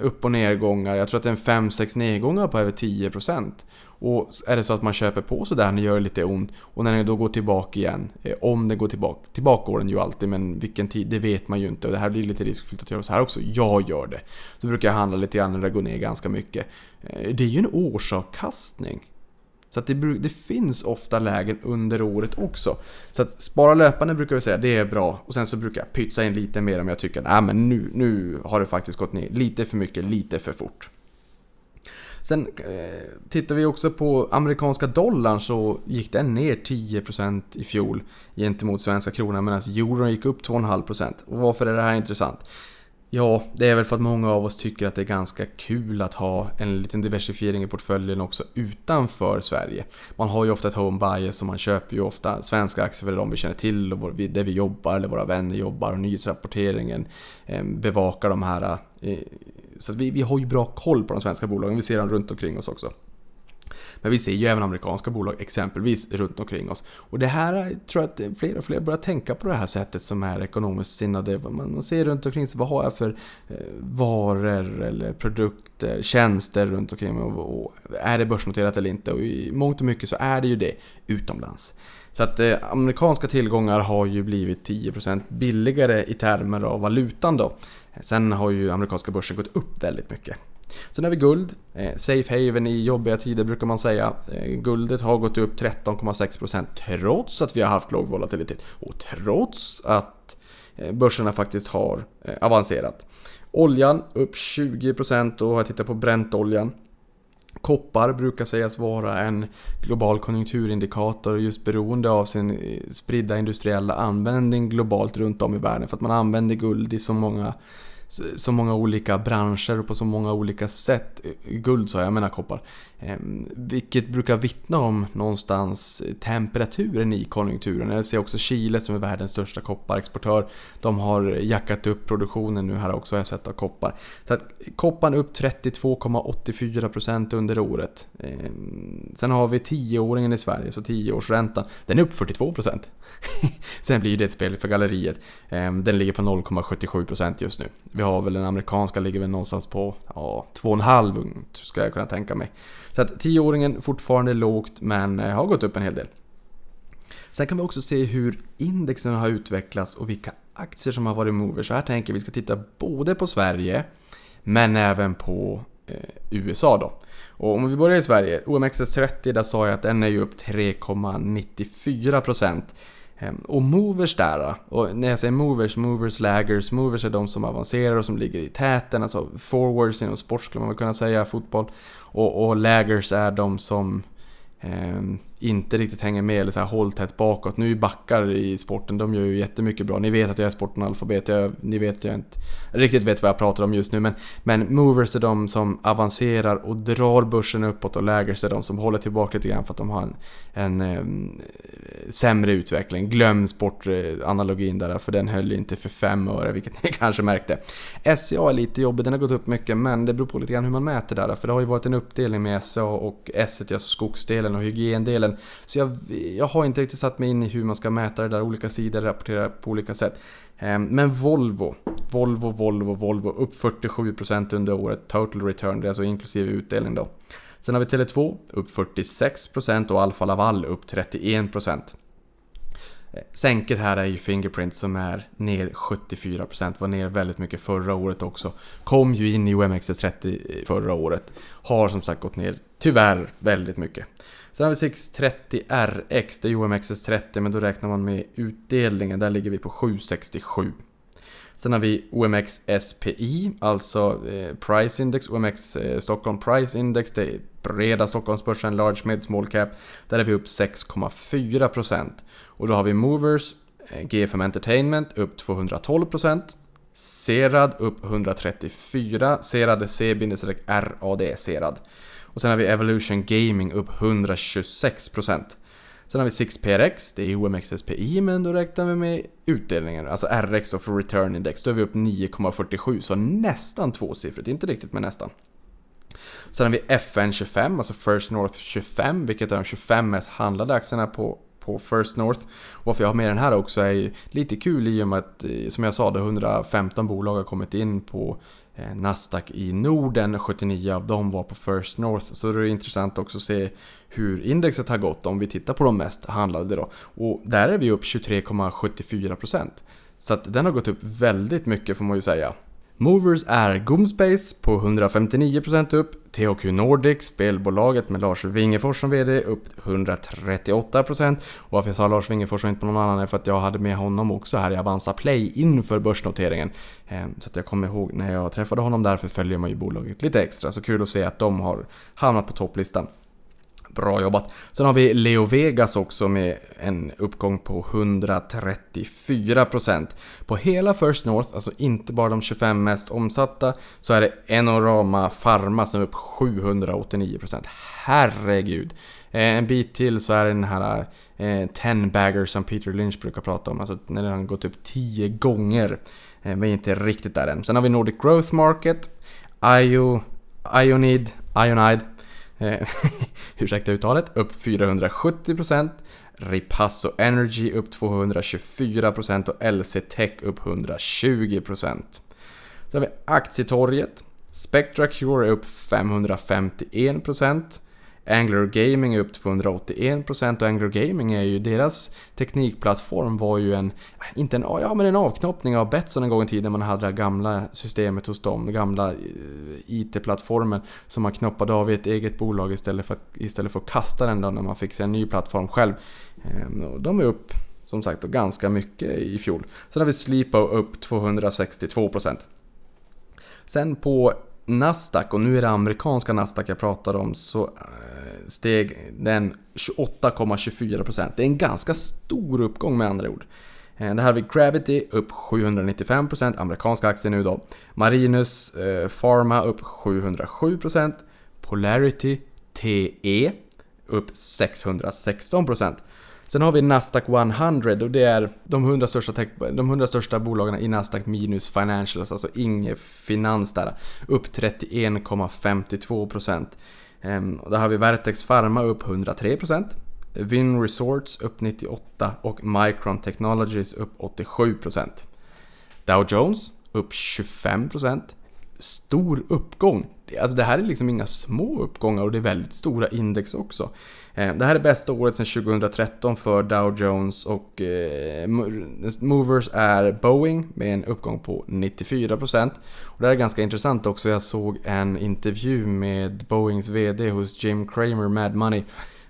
upp och nedgångar. Jag tror att det är en 5-6 nedgångar på över 10%. Och är det så att man köper på sig där när det gör lite ont och när den då går tillbaka igen, eh, om den går tillbaka, tillbaka går den ju alltid men vilken tid, det vet man ju inte och det här blir lite riskfyllt att göra så här också. Jag gör det. Då brukar jag handla lite grann när det går ner ganska mycket. Eh, det är ju en årsavkastning. Så att det, det, finns ofta lägen under året också. Så att spara löpande brukar vi säga, det är bra. Och sen så brukar jag pytsa in lite mer om jag tycker att äh, men nu, nu har det faktiskt gått ner lite för mycket, lite för fort. Sen eh, tittar vi också på amerikanska dollarn så gick den ner 10% i fjol gentemot svenska kronan medan euron gick upp 2,5%. Och varför är det här intressant? Ja, det är väl för att många av oss tycker att det är ganska kul att ha en liten diversifiering i portföljen också utanför Sverige. Man har ju ofta ett home bias och man köper ju ofta svenska aktier för de vi känner till och där vi jobbar eller våra vänner jobbar och nyhetsrapporteringen ehm, bevakar de här. Eh, så vi, vi har ju bra koll på de svenska bolagen, vi ser dem runt omkring oss också. Men vi ser ju även amerikanska bolag exempelvis runt omkring oss. Och det här tror jag att fler och fler börjar tänka på det här sättet som är ekonomiskt sinnade. Man ser runt omkring sig, vad har jag för eh, varor eller produkter, tjänster runt omkring mig och är det börsnoterat eller inte? Och i mångt och mycket så är det ju det utomlands. Så att eh, amerikanska tillgångar har ju blivit 10% billigare i termer av valutan då. Sen har ju amerikanska börsen gått upp väldigt mycket. Sen har vi guld. Eh, safe haven i jobbiga tider brukar man säga. Eh, guldet har gått upp 13,6% trots att vi har haft låg volatilitet. Och trots att eh, börserna faktiskt har eh, avancerat. Oljan upp 20% och jag tittar på bräntoljan. Koppar brukar sägas vara en global konjunkturindikator just beroende av sin eh, spridda industriella användning globalt runt om i världen. För att man använder guld i så många så många olika branscher och på så många olika sätt. Eh, guld sa jag, jag menar koppar. Ehm, vilket brukar vittna om någonstans temperaturen i konjunkturen. Jag ser också Chile som är världens största kopparexportör. De har jackat upp produktionen nu här också har jag sett av koppar. Så att kopparn upp 32,84% under året. Ehm, sen har vi 10-åringen i Sverige, så 10-årsräntan. Den är upp 42%. Sen blir det ett spel för galleriet. Ehm, den ligger på 0,77% just nu. Vi har väl den amerikanska ligger väl någonstans på ja, 2,5 ska jag kunna tänka mig. Så att 10-åringen fortfarande lågt men eh, har gått upp en hel del. Sen kan vi också se hur indexen har utvecklats och vilka aktier som har varit movers. Så här tänker vi ska titta både på Sverige men även på eh, USA då. Och om vi börjar i Sverige, OMXS30 där sa jag att den är ju upp 3,94% Ehm, och movers där, och när jag säger movers, movers, laggers, movers är de som avancerar och som ligger i täten, alltså forwards inom sport skulle man väl kunna säga, fotboll. Och, och laggers är de som eh, inte riktigt hänger med eller så här håll tätt bakåt. Nu är backar i sporten, de gör ju jättemycket bra. Ni vet att jag är sportanalfabet, jag, ni vet att jag inte riktigt vet vad jag pratar om just nu. Men, men movers är de som avancerar och drar börsen uppåt och lägers är de som håller tillbaka lite grann för att de har en, en en sämre utveckling. Glöm sportanalogin där, för den höll ju inte för fem öre, vilket ni kanske märkte. SCA är lite jobbig, den har gått upp mycket, men det beror på lite grann hur man mäter där. För det har ju varit en uppdelning med SCA och S1, alltså skogsdelen och hygiendelen kvällen. Så jag, jag har inte riktigt satt mig in i hur man ska mäta det där. Olika sidor rapporterar på olika sätt. Ehm, men Volvo, Volvo, Volvo, Volvo upp 47% under året. Total return, det är alltså inklusive utdelning då. Sen har vi Tele2 upp 46% och Alfa Laval upp 31%. Eh, sänket här är ju Fingerprint som är ner 74%, var ner väldigt mycket förra året också. Kom ju in i OMXS30 förra året. Har som sagt gått ner, tyvärr, väldigt mycket. Sen har vi 630RX, det är OMXS30 men då räknar man med utdelningen, där ligger vi på 767. Sen har vi OMX SPI, alltså eh, Price Index, OMX eh, Stockholm Price Index, det är breda Stockholmsbörsen, large, mid, small cap. Där är vi upp 6,4%. Och då har vi Movers, eh, GFM Entertainment upp 212%. Serad upp 134, Serad är C-RAD Serad. Och sen har vi Evolution Gaming upp 126%. Sen har vi 6PRX, det är OMXSPI men då räknar vi med utdelningen, alltså RX och för return index. Då är vi upp 9,47 så nästan tvåsiffrigt, inte riktigt men nästan. Sen har vi FN25, alltså First North 25, vilket är de 25 mest handlade aktierna på på First North. Varför jag har med den här också är lite kul i och med att, eh, som jag sa, det 115 bolag har kommit in på Eh, Nasdaq i Norden. 79 av dem var på First North. Så det är intressant också att se hur indexet har gått om vi tittar på de mest handlade då. Och där är vi upp 23,74%. Så att den har gått upp väldigt mycket får man ju säga. Movers är Gomspace på 159% upp, THQ Nordic, spelbolaget med Lars Wingefors som VD, upp 138%. Och varför jag sa Lars Wingefors och inte på någon annan är för att jag hade med honom också här i Avanza Play inför börsnoteringen. Ehm, så att jag kommer ihåg när jag träffade honom, därför följer man ju bolaget lite extra. Så kul att se att de har hamnat på topplistan. Bra jobbat. Sen har vi Leo Vegas också med en uppgång på 134%. På hela First North, alltså inte bara de 25 mest omsatta, så är det Enorama Pharma som är upp 789%. Herregud! Eh, en bit till så är det den här eh, 10 bagger som Peter Lynch brukar prata om, alltså när den har gått upp 10 gånger. Eh, vi är inte riktigt där än. Sen har vi Nordic Growth Market, IO, Ionid, Ionide Eh, ursäkta uttalet, upp 470%. Ripasso Energy upp 224% och LC Tech upp 120%. Sen har vi aktietorget. Spectra Cure är upp 551%. Angler Gaming är upp 281% och Angler Gaming är ju deras teknikplattform var ju en, inte en, ja men en avknoppning av Betsson en gång i tiden man hade det gamla systemet hos dem, gamla eh, IT-plattformen som man knoppade av i ett eget bolag istället för att, istället för att kasta den då när man fick sig en ny plattform själv. Ehm, de är upp som sagt ganska mycket i fjol. Sen har vi Sleepo upp 262%. Sen på Nasdaq, och nu är det amerikanska Nasdaq jag pratar om, så eh, steg den 28,24%. Det är en ganska stor uppgång med andra ord. Eh, det här har vi Gravity upp 795%, amerikanska aktier nu då. Marinus eh, Pharma upp 707%. Polarity TE upp 616%. Sen har vi Nasdaq 100 och det är de 100 största, tech, de 100 största bolagen i Nasdaq minus financials, alltså inget finans där. Upp 31,52%. Ehm, och där har vi Vertex Pharma upp 103%. Vin Resorts upp 98% och Micron Technologies upp 87%. Dow Jones upp 25%. Stor uppgång. Alltså det här är liksom inga små uppgångar och det är väldigt stora index också. Eh, det här är bästa året sedan 2013 för Dow Jones och eh, Movers är Boeing med en uppgång på 94%. Och det här är ganska intressant också, jag såg en intervju med Boeings VD hos Jim Cramer, Mad Money,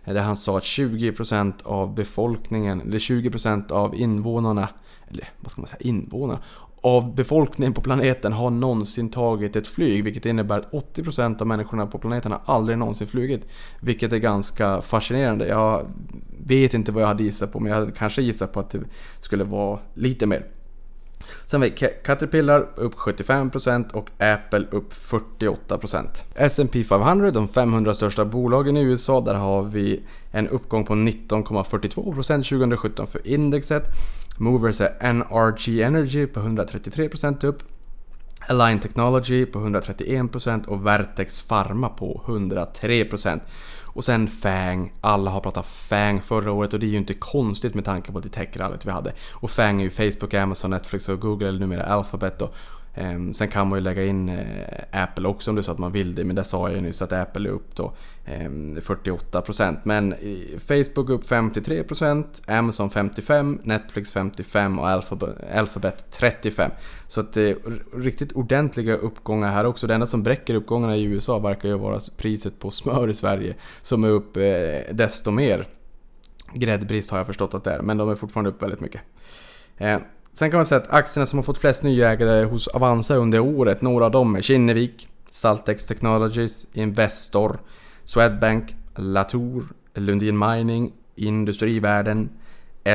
eh, där han sa att 20% av befolkningen, eller 20% av invånarna, eller vad ska man säga, invånarna, av befolkningen på planeten har någonsin tagit ett flyg, vilket innebär att 80% av människorna på planeten har aldrig någonsin flugit. Vilket är ganska fascinerande. Jag vet inte vad jag hade gissat på, men jag hade kanske gissat på att det skulle vara lite mer. Sen har vi Caterpillar upp 75% och Apple upp 48%. S&P 500, de 500 största bolagen i USA, där har vi en uppgång på 19,42% 2017 för indexet. Movers är NRG Energy på 133% upp. Align Technology på 131% och Vertex Pharma på 103%. Och sen FANG, alla har pratat FANG förra året och det är ju inte konstigt med tanke på det techrallyt vi hade. Och FANG är ju Facebook, Amazon, Netflix och Google, eller numera Alphabet då. Ehm, sen kan man ju lägga in eh, Apple också om det är så att man vill det, men det sa jag ju nyss att Apple är upp då ehm, 48%. Men Facebook upp 53%, Amazon 55%, Netflix 55% och Alphabet 35%. Så att eh, det är riktigt ordentliga uppgångar här också. Det enda som bräcker uppgångarna i USA verkar ju vara priset på smör i Sverige som är upp eh, desto mer. Gräddbrist har jag förstått att det är, men de är fortfarande upp väldigt mycket. Ehm, Sen kan man säga att aktierna som har fått flest nya ägare hos Avanza under året, några av dem är Kinnevik, Saltex Technologies, Investor, Swedbank, Latour, Lundin Mining, Industrivärden,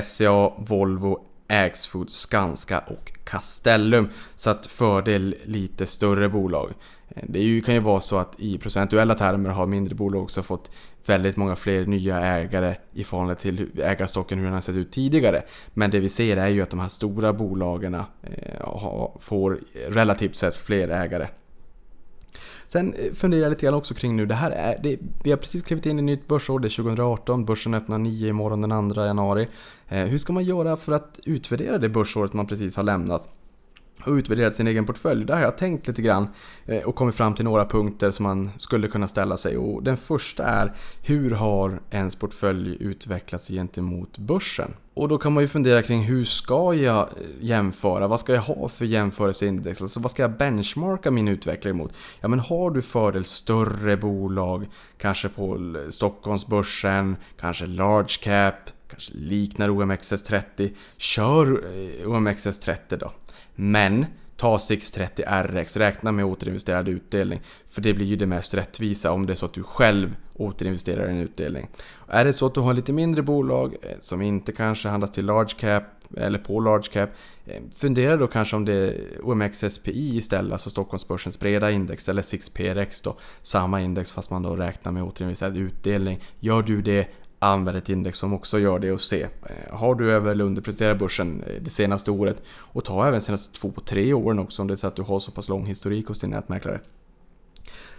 SCA, Volvo, Axfood, Skanska och Castellum. Så att fördel lite större bolag. Eh, det kan ju vara så att i procentuella termer har mindre bolag också fått väldigt många fler nya ägare i förhållande till ägarstocken hur den har sett ut tidigare. Men det vi ser är ju att de här stora bolagen eh, får relativt sett fler ägare. Sen eh, funderar jag lite grann också kring nu, det här är, det, vi har precis klivit in i nytt börsår, det är 2018, börsen öppnar 9 imorgon den 2 januari. Eh, hur ska man göra för att utvärdera det börsåret man precis har lämnat? Och utvärderat sin egen portfölj. Där har jag tänkt lite grann eh, och kommit fram till några punkter som man skulle kunna ställa sig. Och den första är hur har ens portfölj utvecklats gentemot börsen? Och då kan man ju fundera kring hur ska jag eh, jämföra? Vad ska jag ha för jämförelseindex? Alltså vad ska jag benchmarka min utveckling mot? Ja men har du fördel större bolag, kanske på Stockholmsbörsen, kanske large cap, kanske liknar OMXS30. Kör eh, OMXS30 då. Men ta 630 RX, räkna med återinvesterad utdelning. För det blir ju det mest rättvisa om det är så att du själv återinvesterar en utdelning. Är det så att du har lite mindre bolag eh, som inte kanske handlas till large cap eller på large cap. Eh, fundera då kanske om det är OMXSPI istället, alltså Stockholmsbörsens breda index eller 6PRX då. Samma index fast man då räknar med återinvesterad utdelning. Gör du det, använd ett index som också gör det och se. Eh, har du över eller underpresterat börsen eh, det senaste året och ta även senaste två, tre åren också om det är så att du har så pass lång historik hos din nätmäklare.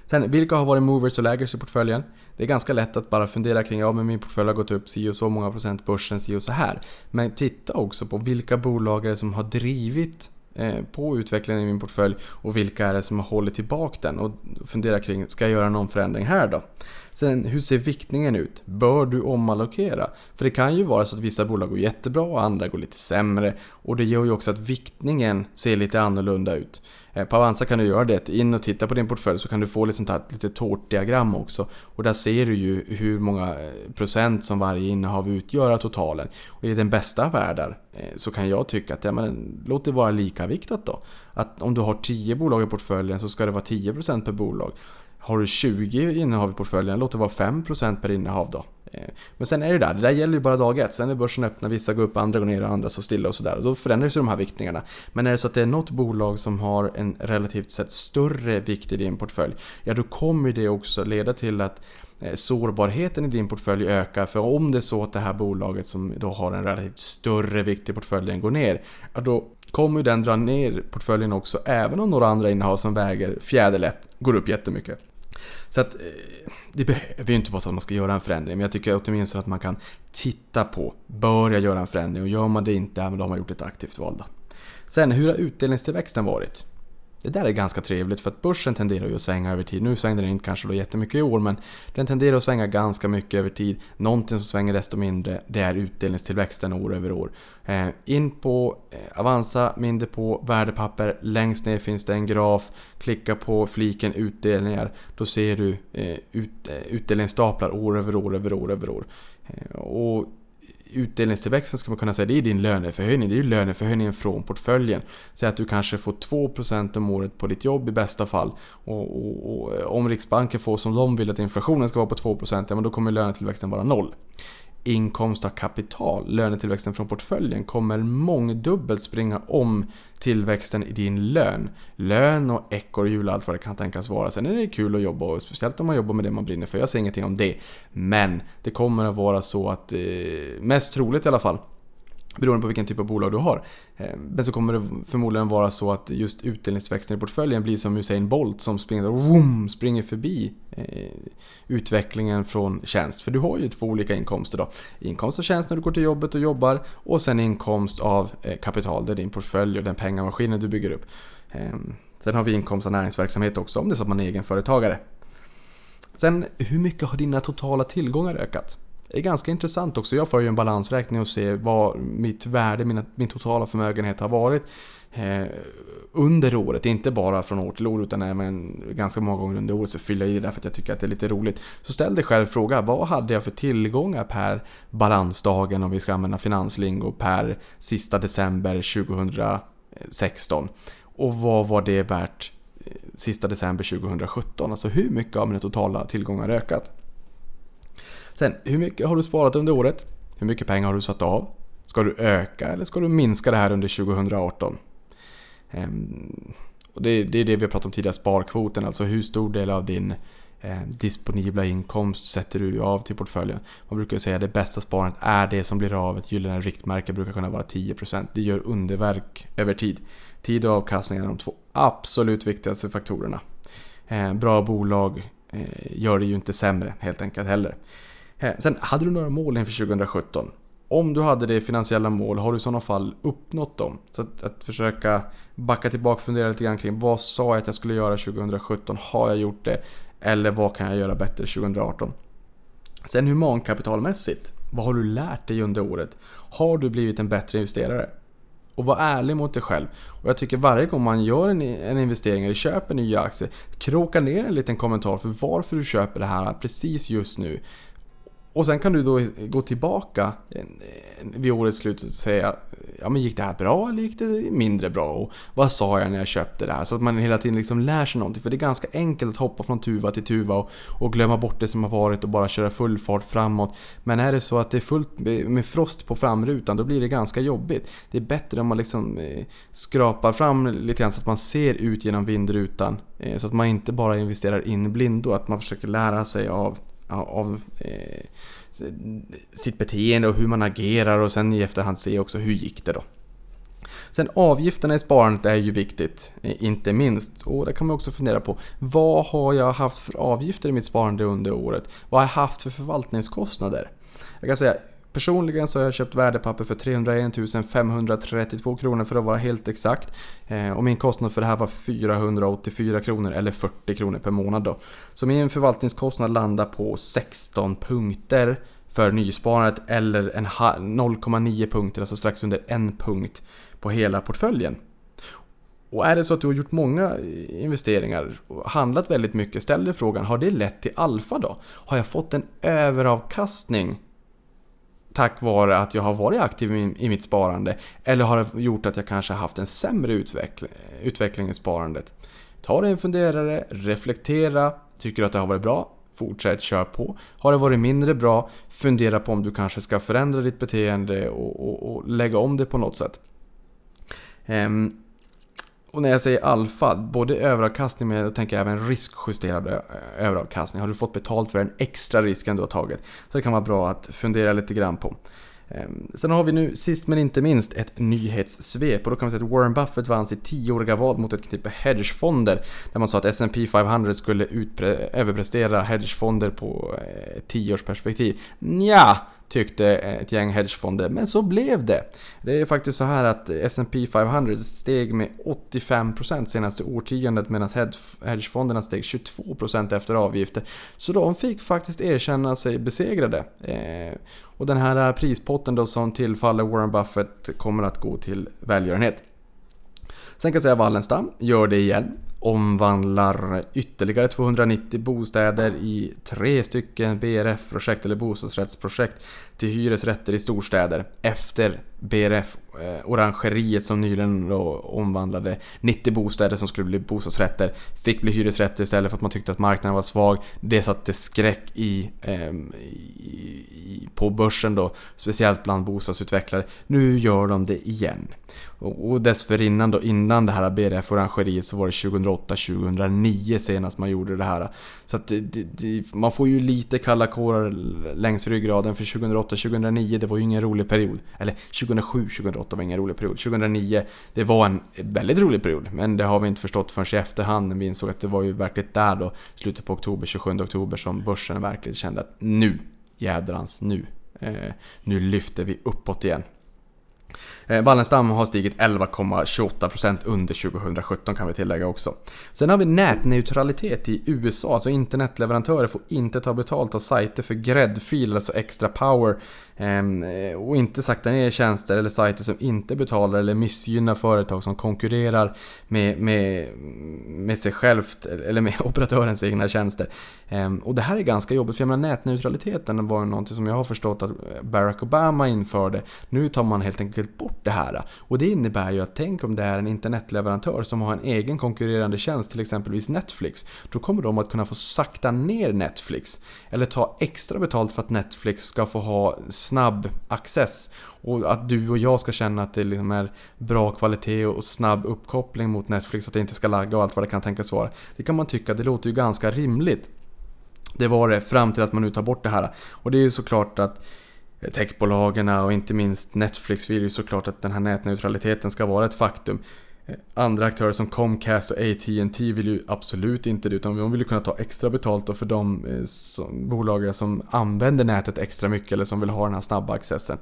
Sen, vilka har varit movers och laggers i portföljen? Det är ganska lätt att bara fundera kring, ja men min portfölj har gått upp si och så många procent, börsen si och så här. Men titta också på vilka bolag är det som har drivit Eh, på utvecklingen i min portfölj och vilka är det som har hållit tillbaka den och fundera kring, ska jag göra någon förändring här då? Sen, hur ser viktningen ut? Bör du omallokera? För det kan ju vara så att vissa bolag går jättebra och andra går lite sämre och det gör ju också att viktningen ser lite annorlunda ut. Eh, på Avanza kan du göra det. In och titta på din portfölj så kan du få liksom ett litet tårtdiagram också. Och där ser du ju hur många eh, procent som varje innehav utgör av totalen. Och i den bästa av världar eh, så kan jag tycka att ja, men, låt det vara lika viktat då. Att om du har 10 bolag i portföljen så ska det vara 10% per bolag. Har du 20 innehav i portföljen, låt det vara 5% per innehav då. Eh, men sen är det där, det där gäller ju bara dag ett. Sen är börsen öppna, vissa går upp, andra går ner och andra står stilla och sådär. Och då förändras ju de här viktningarna. Men är det så att det är något bolag som har en relativt sett större vikt i din portfölj, ja då kommer det också leda till att eh, sårbarheten i din portfölj ökar. För om det är så att det här bolaget som då har en relativt större vikt i portföljen går ner, ja då kommer den dra ner portföljen också, även om några andra innehav som väger fjäderlätt går upp jättemycket. Så att eh, det behöver ju inte vara så att man ska göra en förändring, men jag tycker åtminstone att man kan titta på, bör jag göra en förändring? Och gör man det inte, då har man gjort ett aktivt val. Då. Sen, hur har utdelningstillväxten varit? Det där är ganska trevligt för att börsen tenderar ju att svänga över tid. Nu svängde den inte kanske då jättemycket i år men den tenderar att svänga ganska mycket över tid. Någonting som svänger desto mindre det är utdelningstillväxten år över år. Eh, in på eh, Avanza, mindre på värdepapper. Längst ner finns det en graf. Klicka på fliken utdelningar. Då ser du eh, ut, eh, utdelningsstaplar år över år över år över år. Eh, och utdelningstillväxten ska man kunna säga, det är din löneförhöjning. Det är ju löneförhöjningen från portföljen. Säg att du kanske får 2% om året på ditt jobb i bästa fall. Och, och, och, eh, om Riksbanken får som de vill att inflationen ska vara på 2%, ja men då kommer lönetillväxten vara noll inkomst av kapital, lönetillväxten från portföljen, kommer mångdubbelt springa om tillväxten i din lön. Lön och ekorrhjul och allt vad det kan tänkas vara. Sen är det kul att jobba, och speciellt om man jobbar med det man brinner för. Jag säger ingenting om det. Men det kommer att vara så att, eh, mest troligt i alla fall, Beroende på vilken typ av bolag du har. Eh, men så kommer det förmodligen vara så att just utdelningsväxten i portföljen blir som Usain Bolt som springer, vroom, springer förbi eh, utvecklingen från tjänst. För du har ju två olika inkomster då. Inkomst av tjänst när du går till jobbet och jobbar och sen inkomst av eh, kapital, det är din portfölj och den pengamaskinen du bygger upp. Sen har vi inkomst av näringsverksamhet också om det är så att man är egenföretagare. Sen, hur mycket har dina totala tillgångar ökat? Det är ganska intressant också. Jag får ju en balansräkning och ser vad mitt värde, min, min totala förmögenhet har varit eh, under året. Inte bara från år till år utan även ganska många gånger under året så fyller jag i det därför att jag tycker att det är lite roligt. Så ställ dig själv frågan, vad hade jag för tillgångar per balansdagen om vi ska använda finanslingo per sista december 2016? Och vad var det värt eh, sista december 2017? Alltså hur mycket av mina totala tillgångar ökat? Sen, hur mycket har du sparat under året? Hur mycket pengar har du satt av? Ska du öka eller ska du minska det här under 2018? Ehm, och det, det, är det vi har pratat om tidigare, sparkvoten. Alltså hur stor del av din eh, disponibla inkomst sätter du av till portföljen. Man brukar säga att det bästa sparandet är det som blir av. Ett gyllene riktmärke brukar kunna vara 10%. Det gör underverk över tid. Tid och avkastning är de två absolut viktigaste faktorerna. Eh, bra bolag eh, gör det ju inte sämre helt enkelt heller. Eh, sen, hade du några mål inför 2017? Om du hade det finansiella mål, har du i sådana fall uppnått dem? Så att, att försöka backa tillbaka och fundera lite grann kring vad sa jag att jag skulle göra 2017? Har jag gjort det? Eller vad kan jag göra bättre 2018? Sen humankapitalmässigt, vad har du lärt dig under året? Har du blivit en bättre investerare? Och var ärlig mot dig själv. Och jag tycker varje gång man gör en, en investering eller köper nya aktier, kroka ner en liten kommentar för varför du köper det här precis just nu. Och sen kan du då gå tillbaka vid årets slut och säga Ja men gick det här bra eller gick det mindre bra? Och vad sa jag när jag köpte det här? Så att man hela tiden liksom lär sig någonting. För det är ganska enkelt att hoppa från tuva till tuva och, och glömma bort det som har varit och bara köra full fart framåt. Men är det så att det är fullt med frost på framrutan då blir det ganska jobbigt. Det är bättre om man liksom eh, skrapar fram lite grann så att man ser ut genom vindrutan. Eh, så att man inte bara investerar in blindo, att man försöker lära sig av av eh, sitt beteende och hur man agerar och sen i efterhand se också hur gick det då. Sen avgifterna i sparandet är ju viktigt, eh, inte minst. Och det kan man också fundera på. Vad har jag haft för avgifter i mitt sparande under året? Vad har jag haft för förvaltningskostnader? Jag kan säga Personligen så har jag köpt värdepapper för 301 532 kronor för att vara helt exakt. Eh, och min kostnad för det här var 484 kronor eller 40 kronor per månad då. Så min förvaltningskostnad landar på 16 punkter för nysparandet eller 0,9 punkter, alltså strax under en punkt på hela portföljen. Och är det så att du har gjort många investeringar och handlat väldigt mycket, ställ dig frågan, har det lett till alfa då? Har jag fått en överavkastning tack vare att jag har varit aktiv i mitt sparande? Eller har det gjort att jag kanske haft en sämre utveckling, utveckling i sparandet? Ta dig en funderare, reflektera. Tycker du att det har varit bra? Fortsätt, kör på. Har det varit mindre bra? Fundera på om du kanske ska förändra ditt beteende och, och, och lägga om det på något sätt. Um, och när jag säger alfa, både överavkastning men jag tänker även riskjusterad eh, överavkastning. Har du fått betalt för den extra risken du har tagit? Så det kan vara bra att fundera lite grann på. Ehm, sen har vi nu sist men inte minst ett nyhetssvep och då kan vi säga att Warren Buffett vann sitt tioåriga vad mot ett knippe hedgefonder där man sa att S&P 500 skulle överprestera hedgefonder på eh, ett perspektiv. Nja, tyckte ett gäng hedgefonder, men så blev det. Det är faktiskt så här att S&P 500 steg med 85% senaste årtiondet medan hedgefonderna steg 22% efter avgifter. Så de fick faktiskt erkänna sig besegrade. Eh, och den här eh, prispotten då som tillfaller Warren Buffett kommer att gå till välgörenhet. Sen kan jag säga Wallenstam gör det igen omvandlar ytterligare 290 bostäder i tre stycken BRF-projekt eller bostadsrättsprojekt till hyresrätter i storstäder efter BRF eh, Orangeriet som nyligen omvandlade 90 bostäder som skulle bli bostadsrätter fick bli hyresrätter istället för att man tyckte att marknaden var svag. Det satte skräck i, eh, i, på börsen då, speciellt bland bostadsutvecklare. Nu gör de det igen. Och, och dessförinnan då, innan det här BRF Orangeriet så var det 2008-2009 senast man gjorde det här. Så att det, det, man får ju lite kalla kårar längs ryggraden för 2008-2009 det var ju ingen rolig period. Eller 2007-2008 var ingen rolig period. 2009, det var en väldigt rolig period. Men det har vi inte förstått förrän i efterhand när vi insåg att det var ju verkligen där då, slutet på oktober, 27 oktober, som börsen verkligen kände att nu, jädrans, nu. Eh, nu lyfter vi uppåt igen. Eh, Wallenstam har stigit 11,28% under 2017 kan vi tillägga också. Sen har vi nätneutralitet i USA, alltså internetleverantörer får inte ta betalt av sajter för gräddfil, alltså extra power. Ehm, eh, och inte sakta ner tjänster eller sajter som inte betalar eller missgynnar företag som konkurrerar med, med, med sig självt eller med operatörens egna tjänster. Ehm, och det här är ganska jobbigt för jag menar nätneutraliteten var någonting som jag har förstått att Barack Obama införde. Nu tar man helt enkelt bort det här. Och det innebär ju att tänk om det är en internetleverantör som har en egen konkurrerande tjänst, till exempelvis Netflix. Då kommer de att kunna få sakta ner Netflix. Eller ta extra betalt för att Netflix ska få ha snabb access. Och att du och jag ska känna att det liksom är bra kvalitet och snabb uppkoppling mot Netflix, att det inte ska lagga och allt vad det kan tänkas vara. Det kan man tycka, det låter ju ganska rimligt. Det var det fram till att man nu tar bort det här. Och det är ju såklart att techbolagen och inte minst Netflix vill ju såklart att den här nätneutraliteten ska vara ett faktum. Andra aktörer som Comcast och AT&T vill ju absolut inte det utan de vill ju kunna ta extra betalt för de eh, som, bolag som använder nätet extra mycket eller som vill ha den här snabba accessen.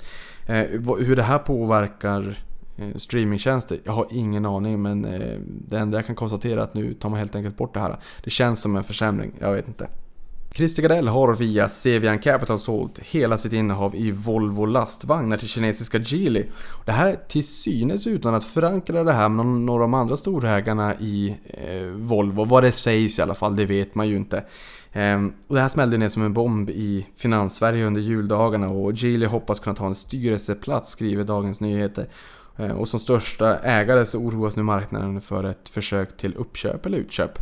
Eh, hur det här påverkar eh, streamingtjänster? Jag har ingen aning men det enda jag kan konstatera är att nu tar man helt enkelt bort det här. Det känns som en försämring, jag vet inte. Christer Gardell har via Sevian Capital sålt hela sitt innehav i Volvo lastvagnar till kinesiska Geely. Det här till synes utan att förankra det här med några av de andra storägarna i eh, Volvo. Vad det sägs i alla fall, det vet man ju inte. Ehm, och det här smällde ner som en bomb i Finanssverige under juldagarna och Geely hoppas kunna ta en styrelseplats, skriver Dagens Nyheter. Ehm, och som största ägare så oroas nu marknaden för ett försök till uppköp eller utköp.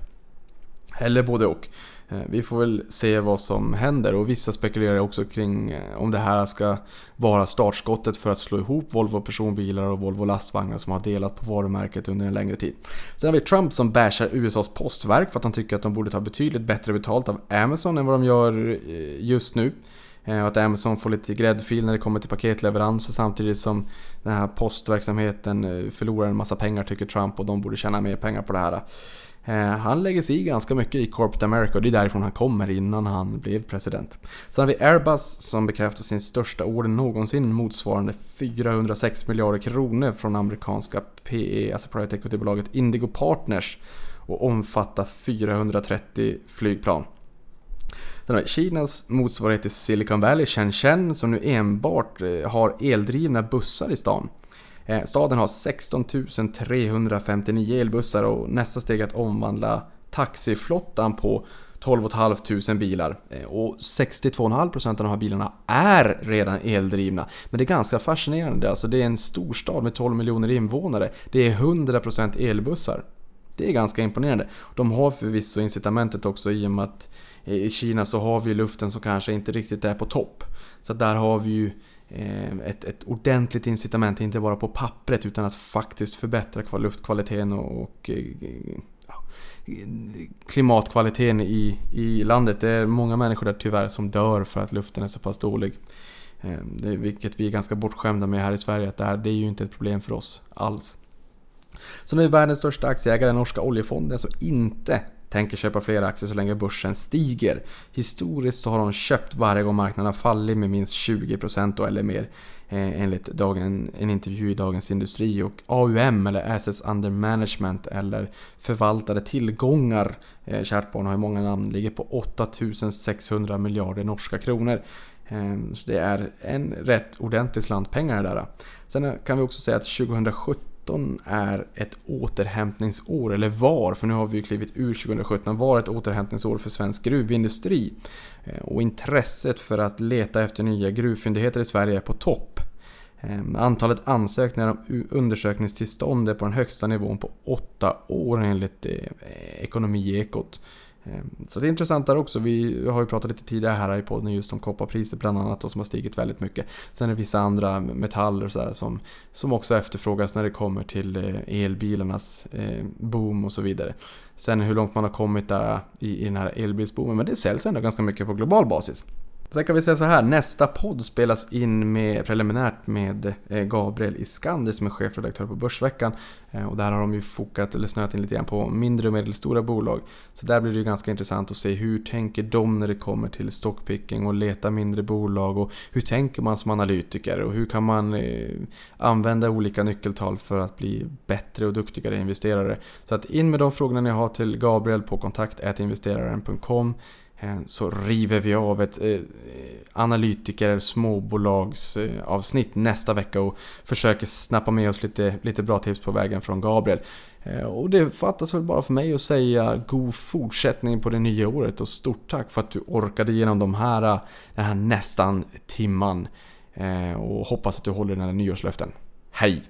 Eller både och. Eh, vi får väl se vad som händer och vissa spekulerar också kring eh, om det här ska vara startskottet för att slå ihop Volvo personbilar och Volvo lastvagnar som har delat på varumärket under en längre tid. Sen har vi Trump som bashar USAs postverk för att han tycker att de borde ta betydligt bättre betalt av Amazon än vad de gör eh, just nu. Och att Amazon får lite gräddfil när det kommer till paketleveranser samtidigt som den här postverksamheten förlorar en massa pengar tycker Trump och de borde tjäna mer pengar på det här. Eh, han lägger sig i ganska mycket i Corporate America och det är därifrån han kommer innan han blev president. Sen har vi Airbus som bekräftar sin största order någonsin motsvarande 406 miljarder kronor från amerikanska PE, alltså Private Equity-bolaget Indigo Partners och omfattar 430 flygplan. Sen har vi Kinas motsvarighet till Silicon Valley, Shenzhen, som nu enbart eh, har eldrivna bussar i stan. Eh, staden har 16 359 elbussar och nästa steg är att omvandla taxiflottan på 12 500 bilar. Eh, och 62,5% av de här bilarna är redan eldrivna. Men det är ganska fascinerande. Alltså det är en storstad med 12 miljoner invånare. Det är 100% elbussar. Det är ganska imponerande. De har förvisso incitamentet också i och med att i Kina så har vi luften som kanske inte riktigt är på topp. Så där har vi ju Ehm, ett, ett ordentligt incitament, inte bara på pappret utan att faktiskt förbättra luftkvaliteten och, och eh, ja, klimatkvaliteten i, i landet. Det är många människor där tyvärr som dör för att luften är så pass dålig. Ehm, det, vilket vi är ganska bortskämda med här i Sverige, att det, här, det är ju inte ett problem för oss alls. Så nu är världens största aktieägare norska oljefonden som inte tänker köpa fler aktier så länge börsen stiger. Historiskt så har de köpt varje gång marknaden har fallit med minst 20% eller mer eh, enligt dagen, en intervju i Dagens Industri. Och AUM eller Assets Under Management eller förvaltade tillgångar, eh, kärt barn har ju många namn, ligger på 8600 miljarder norska kronor. Eh, så det är en rätt ordentlig slant pengar där. Sen kan vi också säga att 2017 2017 är ett återhämtningsår, eller var, för nu har vi ju klivit ur 2017, var ett återhämtningsår för svensk gruvindustri. Eh, och intresset för att leta efter nya gruvfyndigheter i Sverige är på topp. Ehm, antalet ansökningar om undersökningstillstånd är på den högsta nivån på åtta år enligt eh, Ekonomiekot. Ehm, så det är intressant där också. Vi har ju pratat lite tidigare här i podden just om kopparpriset bland annat och som har stigit väldigt mycket. Sen är det vissa andra metaller och sådär som, som också efterfrågas när det kommer till eh, elbilarnas eh, boom och så vidare. Sen hur långt man har kommit där i, i den här elbilsboomen, men det säljs ändå ganska mycket på global basis. Sen kan vi säga så här, nästa podd spelas in med, preliminärt med eh, Gabriel Iskander som är chefredaktör på Börsveckan. Eh, och där har de ju fokat eller snöat in lite grann på mindre och medelstora bolag. Så där blir det ju ganska intressant att se hur tänker de när det kommer till stockpicking och leta mindre bolag och hur tänker man som analytiker och hur kan man eh, använda olika nyckeltal för att bli bättre och duktigare investerare. Så att in med de frågorna ni har till Gabriel på kontakt investeraren.com Eh, så river vi av ett eh, analytiker småbolagsavsnitt nästa vecka och försöker snappa med oss lite, lite bra tips på vägen från Gabriel. Eh, och det fattas väl bara för mig att säga god fortsättning på det nya året och stort tack för att du orkade igenom de här, eh, den här nästan timman. Eh, och hoppas att du håller dina nyårslöften. Hej!